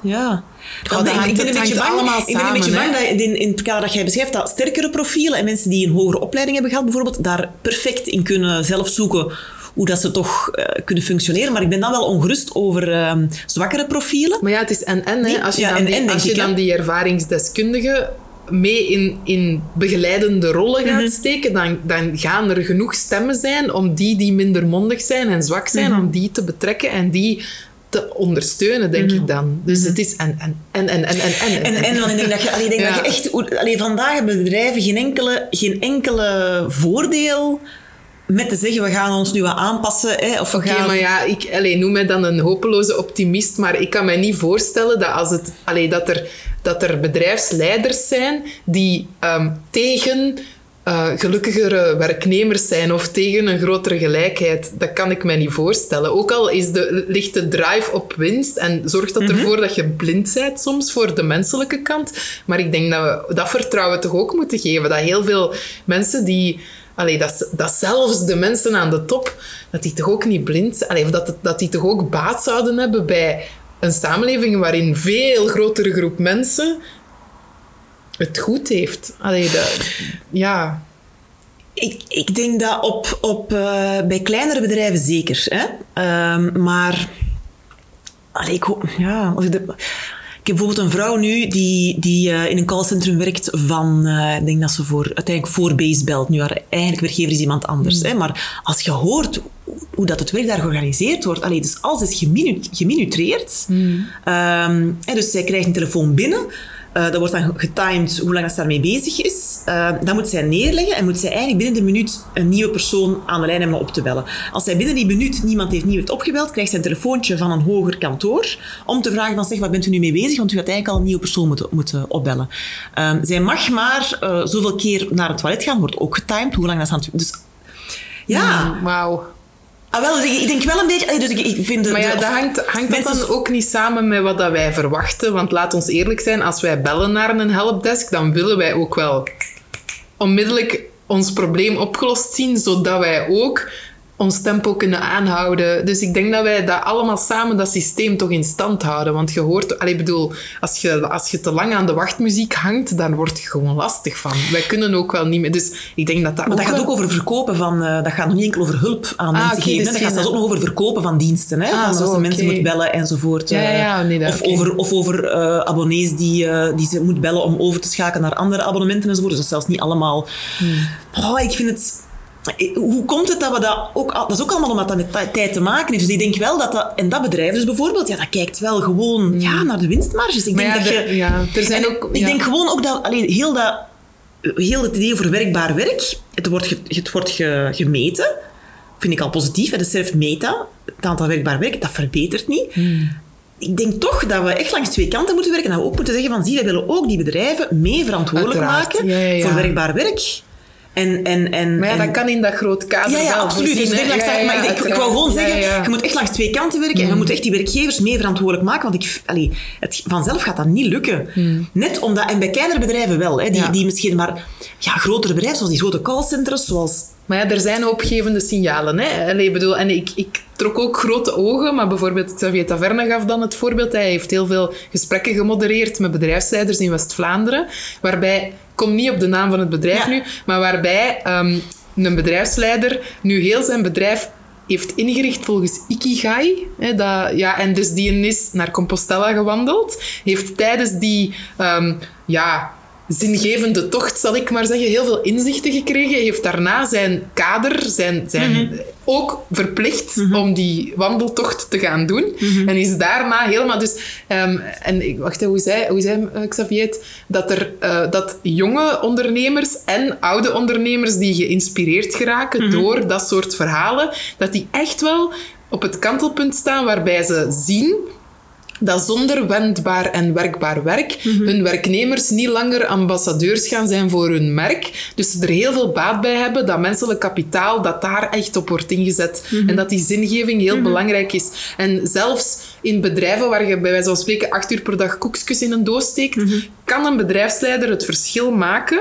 ja. dat ik, hangt- ik ben een beetje bang, ik ben een beetje bang dat in, in het kader dat jij beschrijft, dat sterkere profielen en mensen die een hogere opleiding hebben gehad bijvoorbeeld, daar perfect in kunnen zelf zoeken hoe dat ze toch eh, kunnen functioneren. Maar ik ben dan wel ongerust over ehm, zwakkere profielen. Maar ja, het is en-en. Nee, Als je ja, dan, en- die, en, als je dan die ervaringsdeskundige mee in, in begeleidende rollen gaat Mhm. steken, dan, dan gaan er genoeg stemmen zijn om die die minder mondig zijn en zwak zijn, Mhm. om die te betrekken en die te ondersteunen, denk ik dan. Dus het is en, en, en, en, en, en, en. Mhm. En, en want ik denk dat je, allee, denk Ja. dat je echt... Allee, vandaag hebben bedrijven geen enkele, geen enkele voordeel met te zeggen, we gaan ons nu wat aanpassen. Hè, of we Oké, gaan... maar ja, ik allee, noem mij dan een hopeloze optimist, maar ik kan mij niet voorstellen dat, als het, allee, dat, er, dat er bedrijfsleiders zijn die ehm, tegen eh, gelukkigere werknemers zijn of tegen een grotere gelijkheid. Dat kan ik mij niet voorstellen. Ook al is de, ligt de drive op winst en zorgt dat ervoor dat je blind bent soms voor de menselijke kant. Maar ik denk dat we dat vertrouwen toch ook moeten geven. Dat heel veel mensen die... Allee, dat, dat zelfs de mensen aan de top, dat die toch ook niet blind allee, of dat, dat die toch ook baat zouden hebben bij een samenleving waarin veel grotere groep mensen het goed heeft. Allee, ja. Ik, ik denk dat op, op, eh, bij kleinere bedrijven zeker. Hè? Ehm, maar allee, ik, ja, als bijvoorbeeld een vrouw nu die, die eh, in een callcentrum werkt van... eh, ik denk dat ze voor, uiteindelijk voor Base belt. Nu haar eigenlijk werkgever is iemand anders. Hè? Maar als je hoort hoe- dat het werk daar georganiseerd wordt... Allee, dus alles is geminu geminutreerd. Hè, dus zij krijgt een telefoon binnen... Eh dat wordt dan getimed hoe lang ze daarmee bezig is. Eh, dan moet zij neerleggen en moet zij eigenlijk binnen de minuut een nieuwe persoon aan de lijn hebben op te bellen. Als zij binnen die minuut niemand heeft nieuw opgebeld, krijgt zij een telefoontje van een hoger kantoor om te vragen van zeg, wat bent u nu mee bezig? Want u had eigenlijk al een nieuwe persoon moeten, moeten opbellen. Eh, zij mag maar eh, zoveel keer naar het toilet gaan, wordt ook getimed, hoe lang dat ze aan het... Dus ja, Mm, Wauw. Ah, wel, dus ik, denk wel een beetje... Dus ik, vind de, Maar ja, de- dat hangt, hangt dat dan ook niet samen met wat dat wij verwachten. Want laat ons eerlijk zijn, als wij bellen naar een helpdesk, dan willen wij ook wel onmiddellijk ons probleem opgelost zien, zodat wij ook ons tempo kunnen aanhouden. Dus ik denk dat wij dat allemaal samen, dat systeem toch in stand houden. Want je hoort... Allee, ik bedoel, als je, als je te lang aan de wachtmuziek hangt, dan word je gewoon lastig van. Wij kunnen ook wel niet meer... Dus ik denk dat dat Maar dat gaat ook over verkopen van... eh, dat gaat nog niet enkel over hulp aan Ah, mensen geven. dus dat gaat zelfs ook nog over verkopen van diensten. Hè? Ah, van zo, als je mensen moet bellen enzovoort. Ja, ja, eh. ja, nee, dat- of, over, of over eh, abonnees die, die ze moet bellen om over te schakelen naar andere abonnementen enzovoort. Dus dat is zelfs niet allemaal... Hmm. Oh, ik vind het... Hoe komt het dat we dat ook... Dat is ook allemaal omdat dat met ti- tijd te maken heeft. Dus ik denk wel dat dat... En dat bedrijf dus bijvoorbeeld, ja, dat kijkt wel gewoon ja, naar de winstmarges. Ik Hmm. Maar denk ja, dat de- je... ja, er zijn En ook- Ik ja. denk gewoon ook dat... Alleen heel dat heel het idee over werkbaar werk, het wordt, ge- het wordt ge- gemeten, vind ik al positief. De self meta, het aantal werkbaar werk, dat verbetert niet. Ik denk toch dat we echt langs twee kanten moeten werken. Dat we ook moeten zeggen van, zie, wij willen ook die bedrijven mee verantwoordelijk Uiteraard. maken Ja, ja, ja. voor werkbaar werk. En, en, en, Maar ja, en- dat kan in dat groot kader ja, ja, absoluut. voorzien, Dus ik, hè. denk langs- Ja, ja, maar ik, wou gewoon zeggen, je moet echt langs twee kanten werken en je moet echt die werkgevers mee verantwoordelijk maken, want ik, allee, het, vanzelf gaat dat niet lukken. Net omdat, en bij kleinere bedrijven wel, hè, die, die misschien maar ja, grotere bedrijven, zoals die grote callcenters, zoals Maar ja, er zijn hoopgevende signalen. Hè? Allee, bedoel, en ik, ik trok ook grote ogen, maar bijvoorbeeld Xavier Taverne gaf dan het voorbeeld. Hij heeft heel veel gesprekken gemodereerd met bedrijfsleiders in West-Vlaanderen, waarbij, ik kom niet op de naam van het bedrijf Ja. nu, maar waarbij ehm, een bedrijfsleider nu heel zijn bedrijf heeft ingericht volgens Ikigai. Hè, dat, ja, en dus die is naar Compostela gewandeld. Heeft tijdens die ehm, ja, zingevende tocht, zal ik maar zeggen, heel veel inzichten gekregen. Heeft daarna zijn kader, zijn, zijn ook verplicht om die wandeltocht te gaan doen. En is daarna helemaal... Dus, ehm, en ik, wacht, hoe zei, hoe zei eh, Xavier? Dat, er, eh, dat jonge ondernemers en oude ondernemers die geïnspireerd geraken door dat soort verhalen, dat die echt wel op het kantelpunt staan waarbij ze zien dat zonder wendbaar en werkbaar werk hun werknemers niet langer ambassadeurs gaan zijn voor hun merk. Dus ze er heel veel baat bij hebben dat menselijk kapitaal, dat daar echt op wordt ingezet. En dat die zingeving heel belangrijk is. En zelfs in bedrijven waar je bij wijze van spreken acht uur per dag koekjes in een doos steekt, Mhm. kan een bedrijfsleider het verschil maken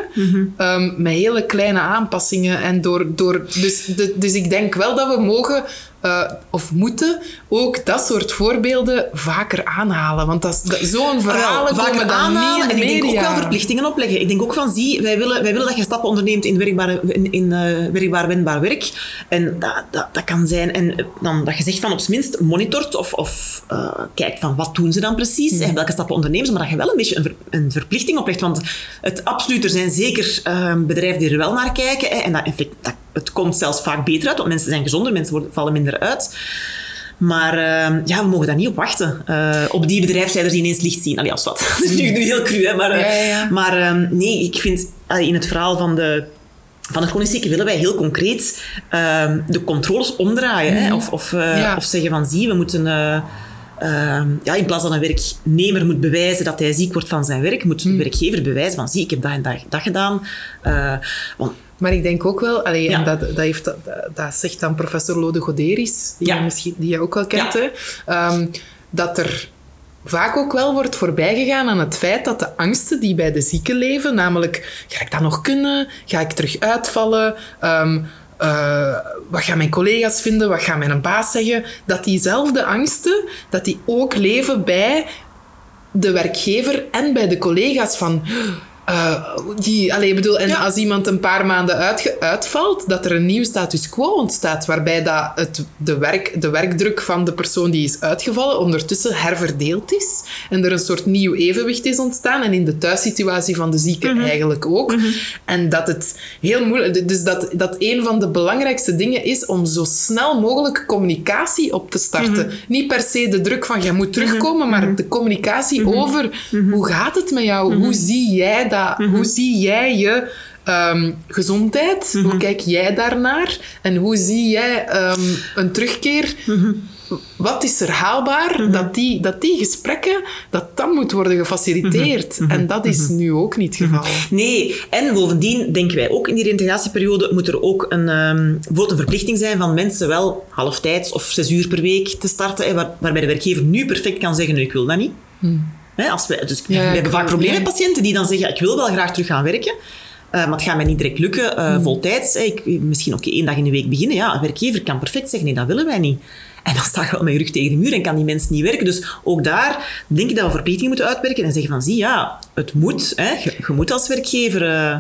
ehm, met hele kleine aanpassingen. En door, door, dus, de, dus ik denk wel dat we mogen eh, of moeten ook dat soort voorbeelden vaker aanhalen. Want dat is- dat- zo'n verhalen vaker komen dan aanhalen. En ik denk ook wel verplichtingen opleggen. Ik denk ook van, zie, wij willen, wij willen dat je stappen onderneemt in werkbaar, in, in, eh, werkbaar wendbaar werk. En dat, dat, dat kan zijn, en dan, dat je zegt van op zijn minst monitort of, of eh, kijkt van wat doen ze dan precies en welke stappen ondernemen ze, maar dat je wel een beetje een, ver- een verplichting oplegt. Want het absoluut, er zijn zeker eh, bedrijven die er wel naar kijken. Hè, en dat, effect, dat, het komt zelfs vaak beter uit, want mensen zijn gezonder, mensen worden, vallen minder uit. Maar eh, ja, we mogen daar niet op wachten. eh, op die bedrijfsleiders die ineens licht zien. Allee, als wat. Dat is nu, nu heel cru, hè. Maar, eh, Ja, ja, ja. maar eh, nee, ik vind in het verhaal van de... Van het chronisch zieken willen wij heel concreet de controles omdraaien. Hè? Of, of, Ja. of zeggen van, zie, we moeten... eh, eh, ja, in plaats dat een werknemer moet bewijzen dat hij ziek wordt van zijn werk, moet de werkgever bewijzen van, zie, ik heb dat en dat, dat gedaan. Eh, want Maar ik denk ook wel, allee, Ja. en dat, dat, heeft, dat, dat zegt dan professor Lode Goderis, die, Ja. je, misschien, die je ook wel kent, Ja. ehm, dat er vaak ook wel wordt voorbijgegaan aan het feit dat de angsten die bij de zieken leven, namelijk ga ik dat nog kunnen, ga ik terug uitvallen, Ehm, eh, wat gaan mijn collega's vinden, wat gaat mijn baas zeggen, dat diezelfde angsten, dat die ook leven bij de werkgever en bij de collega's van... eh, die, allee, ik bedoel, en Ja. als iemand een paar maanden uitge- uitvalt, dat er een nieuw status quo ontstaat, waarbij dat het, de, werk, de werkdruk van de persoon die is uitgevallen ondertussen herverdeeld is en er een soort nieuw evenwicht is ontstaan en in de thuissituatie van de zieke eigenlijk ook. En dat het heel moeilijk... Dus dat, dat een van de belangrijkste dingen is om zo snel mogelijk communicatie op te starten. Niet per se de druk van, jij moet terugkomen, maar de communicatie over hoe gaat het met jou? Hoe zie jij dat? Hoe zie jij je ehm, gezondheid? Hoe kijk jij daarnaar? En hoe zie jij ehm, een terugkeer? Wat is er haalbaar? Dat, die, dat die gesprekken, dat dat moet worden gefaciliteerd. En dat is nu ook niet het geval. Nee, en bovendien denken wij ook in die reintegratieperiode moet er ook een, een verplichting zijn van mensen wel halftijds of zes uur per week te starten, hè, waar, waarbij de werkgever nu perfect kan zeggen, ik wil dat niet. Hè, als we, dus. Ja, we hebben vaak problemen met patiënten die dan zeggen, ik wil wel graag terug gaan werken, eh, maar het gaat mij niet direct lukken, eh voltijds. Ik, misschien ook één dag in de week beginnen. Ja, een werkgever kan perfect zeggen, nee, dat willen wij niet. En dan sta je wel met je rug tegen de muur en kan die mensen niet werken. Dus ook daar denk ik dat we verplichtingen moeten uitwerken en zeggen van, zie, ja, het moet. Hè. Je, je moet als werkgever... eh,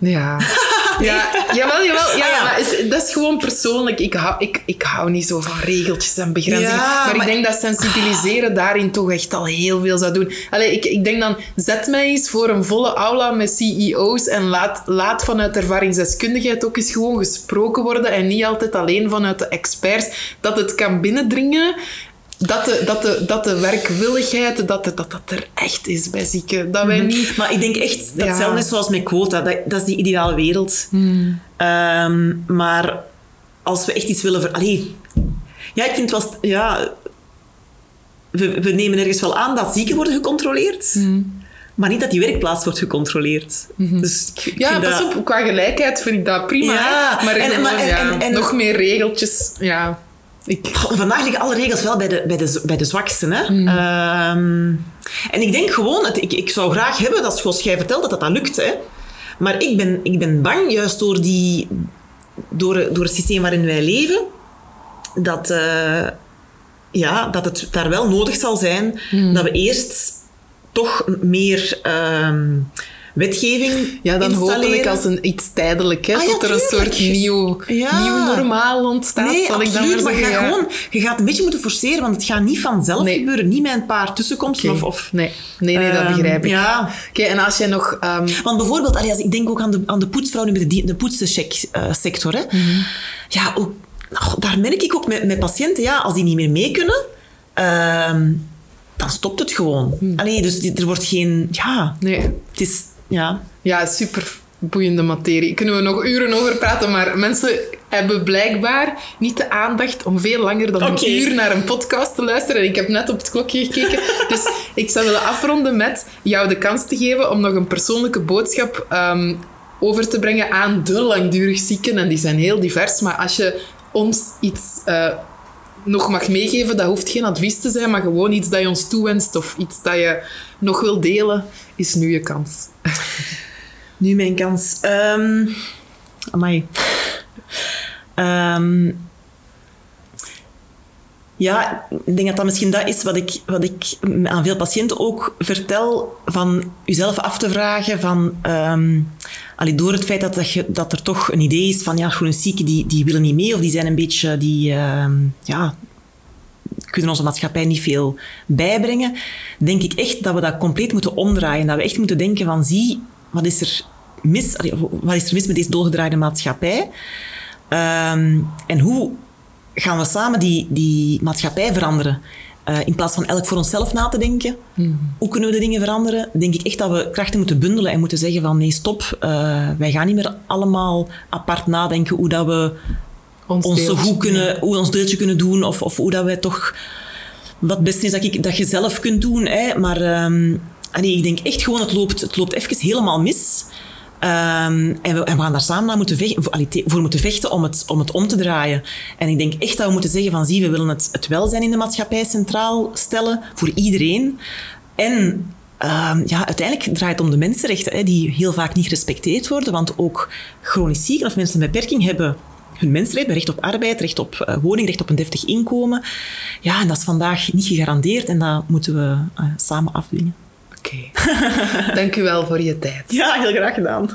Ja. ja, jawel, jawel. Ja, Ah, ja. Maar het- dat is gewoon persoonlijk. Ik hou, ik, ik hou niet zo van regeltjes en begrenzingen. Ja, maar, maar- ik denk dat sensibiliseren daarin toch echt al heel veel zou doen. Allee, ik, ik denk dan, zet mij eens voor een volle aula met CEO's en laat, laat vanuit ervaringsdeskundigheid ook eens gewoon gesproken worden en niet altijd alleen vanuit de experts. Dat het kan binnendringen. Dat de, dat, de, dat de werkwilligheid, dat, de, dat dat er echt is bij zieken. Dat wij niet... Maar ik denk echt, dat Ja. is zoals met quota. Dat, dat is die ideale wereld. Hmm. Ehm, maar als we echt iets willen... Ver... Allee. Ja, ik vind het wel... Ja, we, we nemen ergens wel aan dat zieken worden gecontroleerd. Hmm. Maar niet dat die werkplaats wordt gecontroleerd. Dus ik, ik Ja, pas dat- op, qua gelijkheid vind ik dat prima. Ja, maar, en- gewoon, maar- en- ja, en- nog meer regeltjes. Ja, ik... Goh, Vandaag liggen alle regels wel bij de, bij de, bij de zwaksten. Hè? Hmm. Ehm, en ik denk gewoon, het, ik, ik zou graag hebben, dat zoals jij vertelt, dat dat, dat lukt. Hè? Maar ik ben, ik ben bang, juist door, die, door, door het systeem waarin wij leven, dat, eh, ja, dat het daar wel nodig zal zijn Hmm. dat we eerst toch meer ehm, wetgeving Ja, dan installeren. hopelijk als een iets tijdelijk, hè, Ah, ja, tot er een soort nieuw, Ja. nieuw normaal ontstaat, Nee, zal ik dan absoluut, maar maar zeggen. ga gewoon, je gaat een beetje moeten forceren, want het gaat niet vanzelf Nee. gebeuren. Niet met een paar tussenkomsten. Of, of, Nee, nee, nee dat Ehm, begrijp ik. ja. Oké, en als jij nog... ehm, Want bijvoorbeeld, als ik denk ook aan de, aan de poetsvrouw nu met de, de poetssector. Hè. Mhm. Ja, ook, oh, daar merk ik ook met, met patiënten, ja, als die niet meer mee kunnen, ehm, dan stopt het gewoon. Allee, dus er wordt geen... Ja, nee, het is... Ja. Ja, super boeiende materie. Kunnen we nog uren over praten, maar mensen hebben blijkbaar niet de aandacht om veel langer dan een uur naar een podcast te luisteren. En ik heb net op het klokje gekeken. dus ik zou willen afronden met jou de kans te geven om nog een persoonlijke boodschap ehm, over te brengen aan de langdurig zieken. En die zijn heel divers, maar als je ons iets... eh, nog mag meegeven, dat hoeft geen advies te zijn, maar gewoon iets dat je ons toewenst of iets dat je nog wil delen, is nu je kans. Nu mijn kans. Um, amai. Um, ja, ik denk dat dat misschien dat is wat ik, wat ik aan veel patiënten ook vertel. Van jezelf af te vragen van... Um, door het feit dat, je, dat er toch een idee is van... Ja, zieken die, die willen niet mee of die zijn een beetje... Die, ja, kunnen onze maatschappij niet veel bijbrengen. Denk ik echt dat we dat compleet moeten omdraaien. Dat we echt moeten denken van... Zie, wat is er mis, wat is er mis met deze doorgedraaide maatschappij? Um, en hoe gaan we samen die, die maatschappij veranderen. Uh, in plaats van elk voor onszelf na te denken, hmm. hoe kunnen we de dingen veranderen? Denk ik echt dat we krachten moeten bundelen en moeten zeggen van nee, stop. Uh, wij gaan niet meer allemaal apart nadenken hoe dat we ons, ons goed kunnen, hoe ons deeltje kunnen doen of, of hoe dat wij toch wat het beste is dat, ik, dat je zelf kunt doen. Hè? Maar um, nee, ik denk echt gewoon, het loopt, het loopt even helemaal mis. Um, en, we, en, we, gaan daar samen naar moeten vechten, voor, voor, moeten vechten om het, om het om te draaien. En ik denk echt dat we moeten zeggen van zie, we willen het, het welzijn in de maatschappij centraal stellen voor iedereen. En um, ja, uiteindelijk draait het om de mensenrechten, hè, die heel vaak niet gerespecteerd worden. Want ook chronisch zieken of mensen met beperking hebben hun mensenrechten, recht op arbeid, recht op uh, woning, recht op een deftig inkomen. Ja, en dat is vandaag niet gegarandeerd en dat moeten we uh, samen afdwingen. Oké. Okay. Dank u wel voor je tijd. Ja, heel graag gedaan.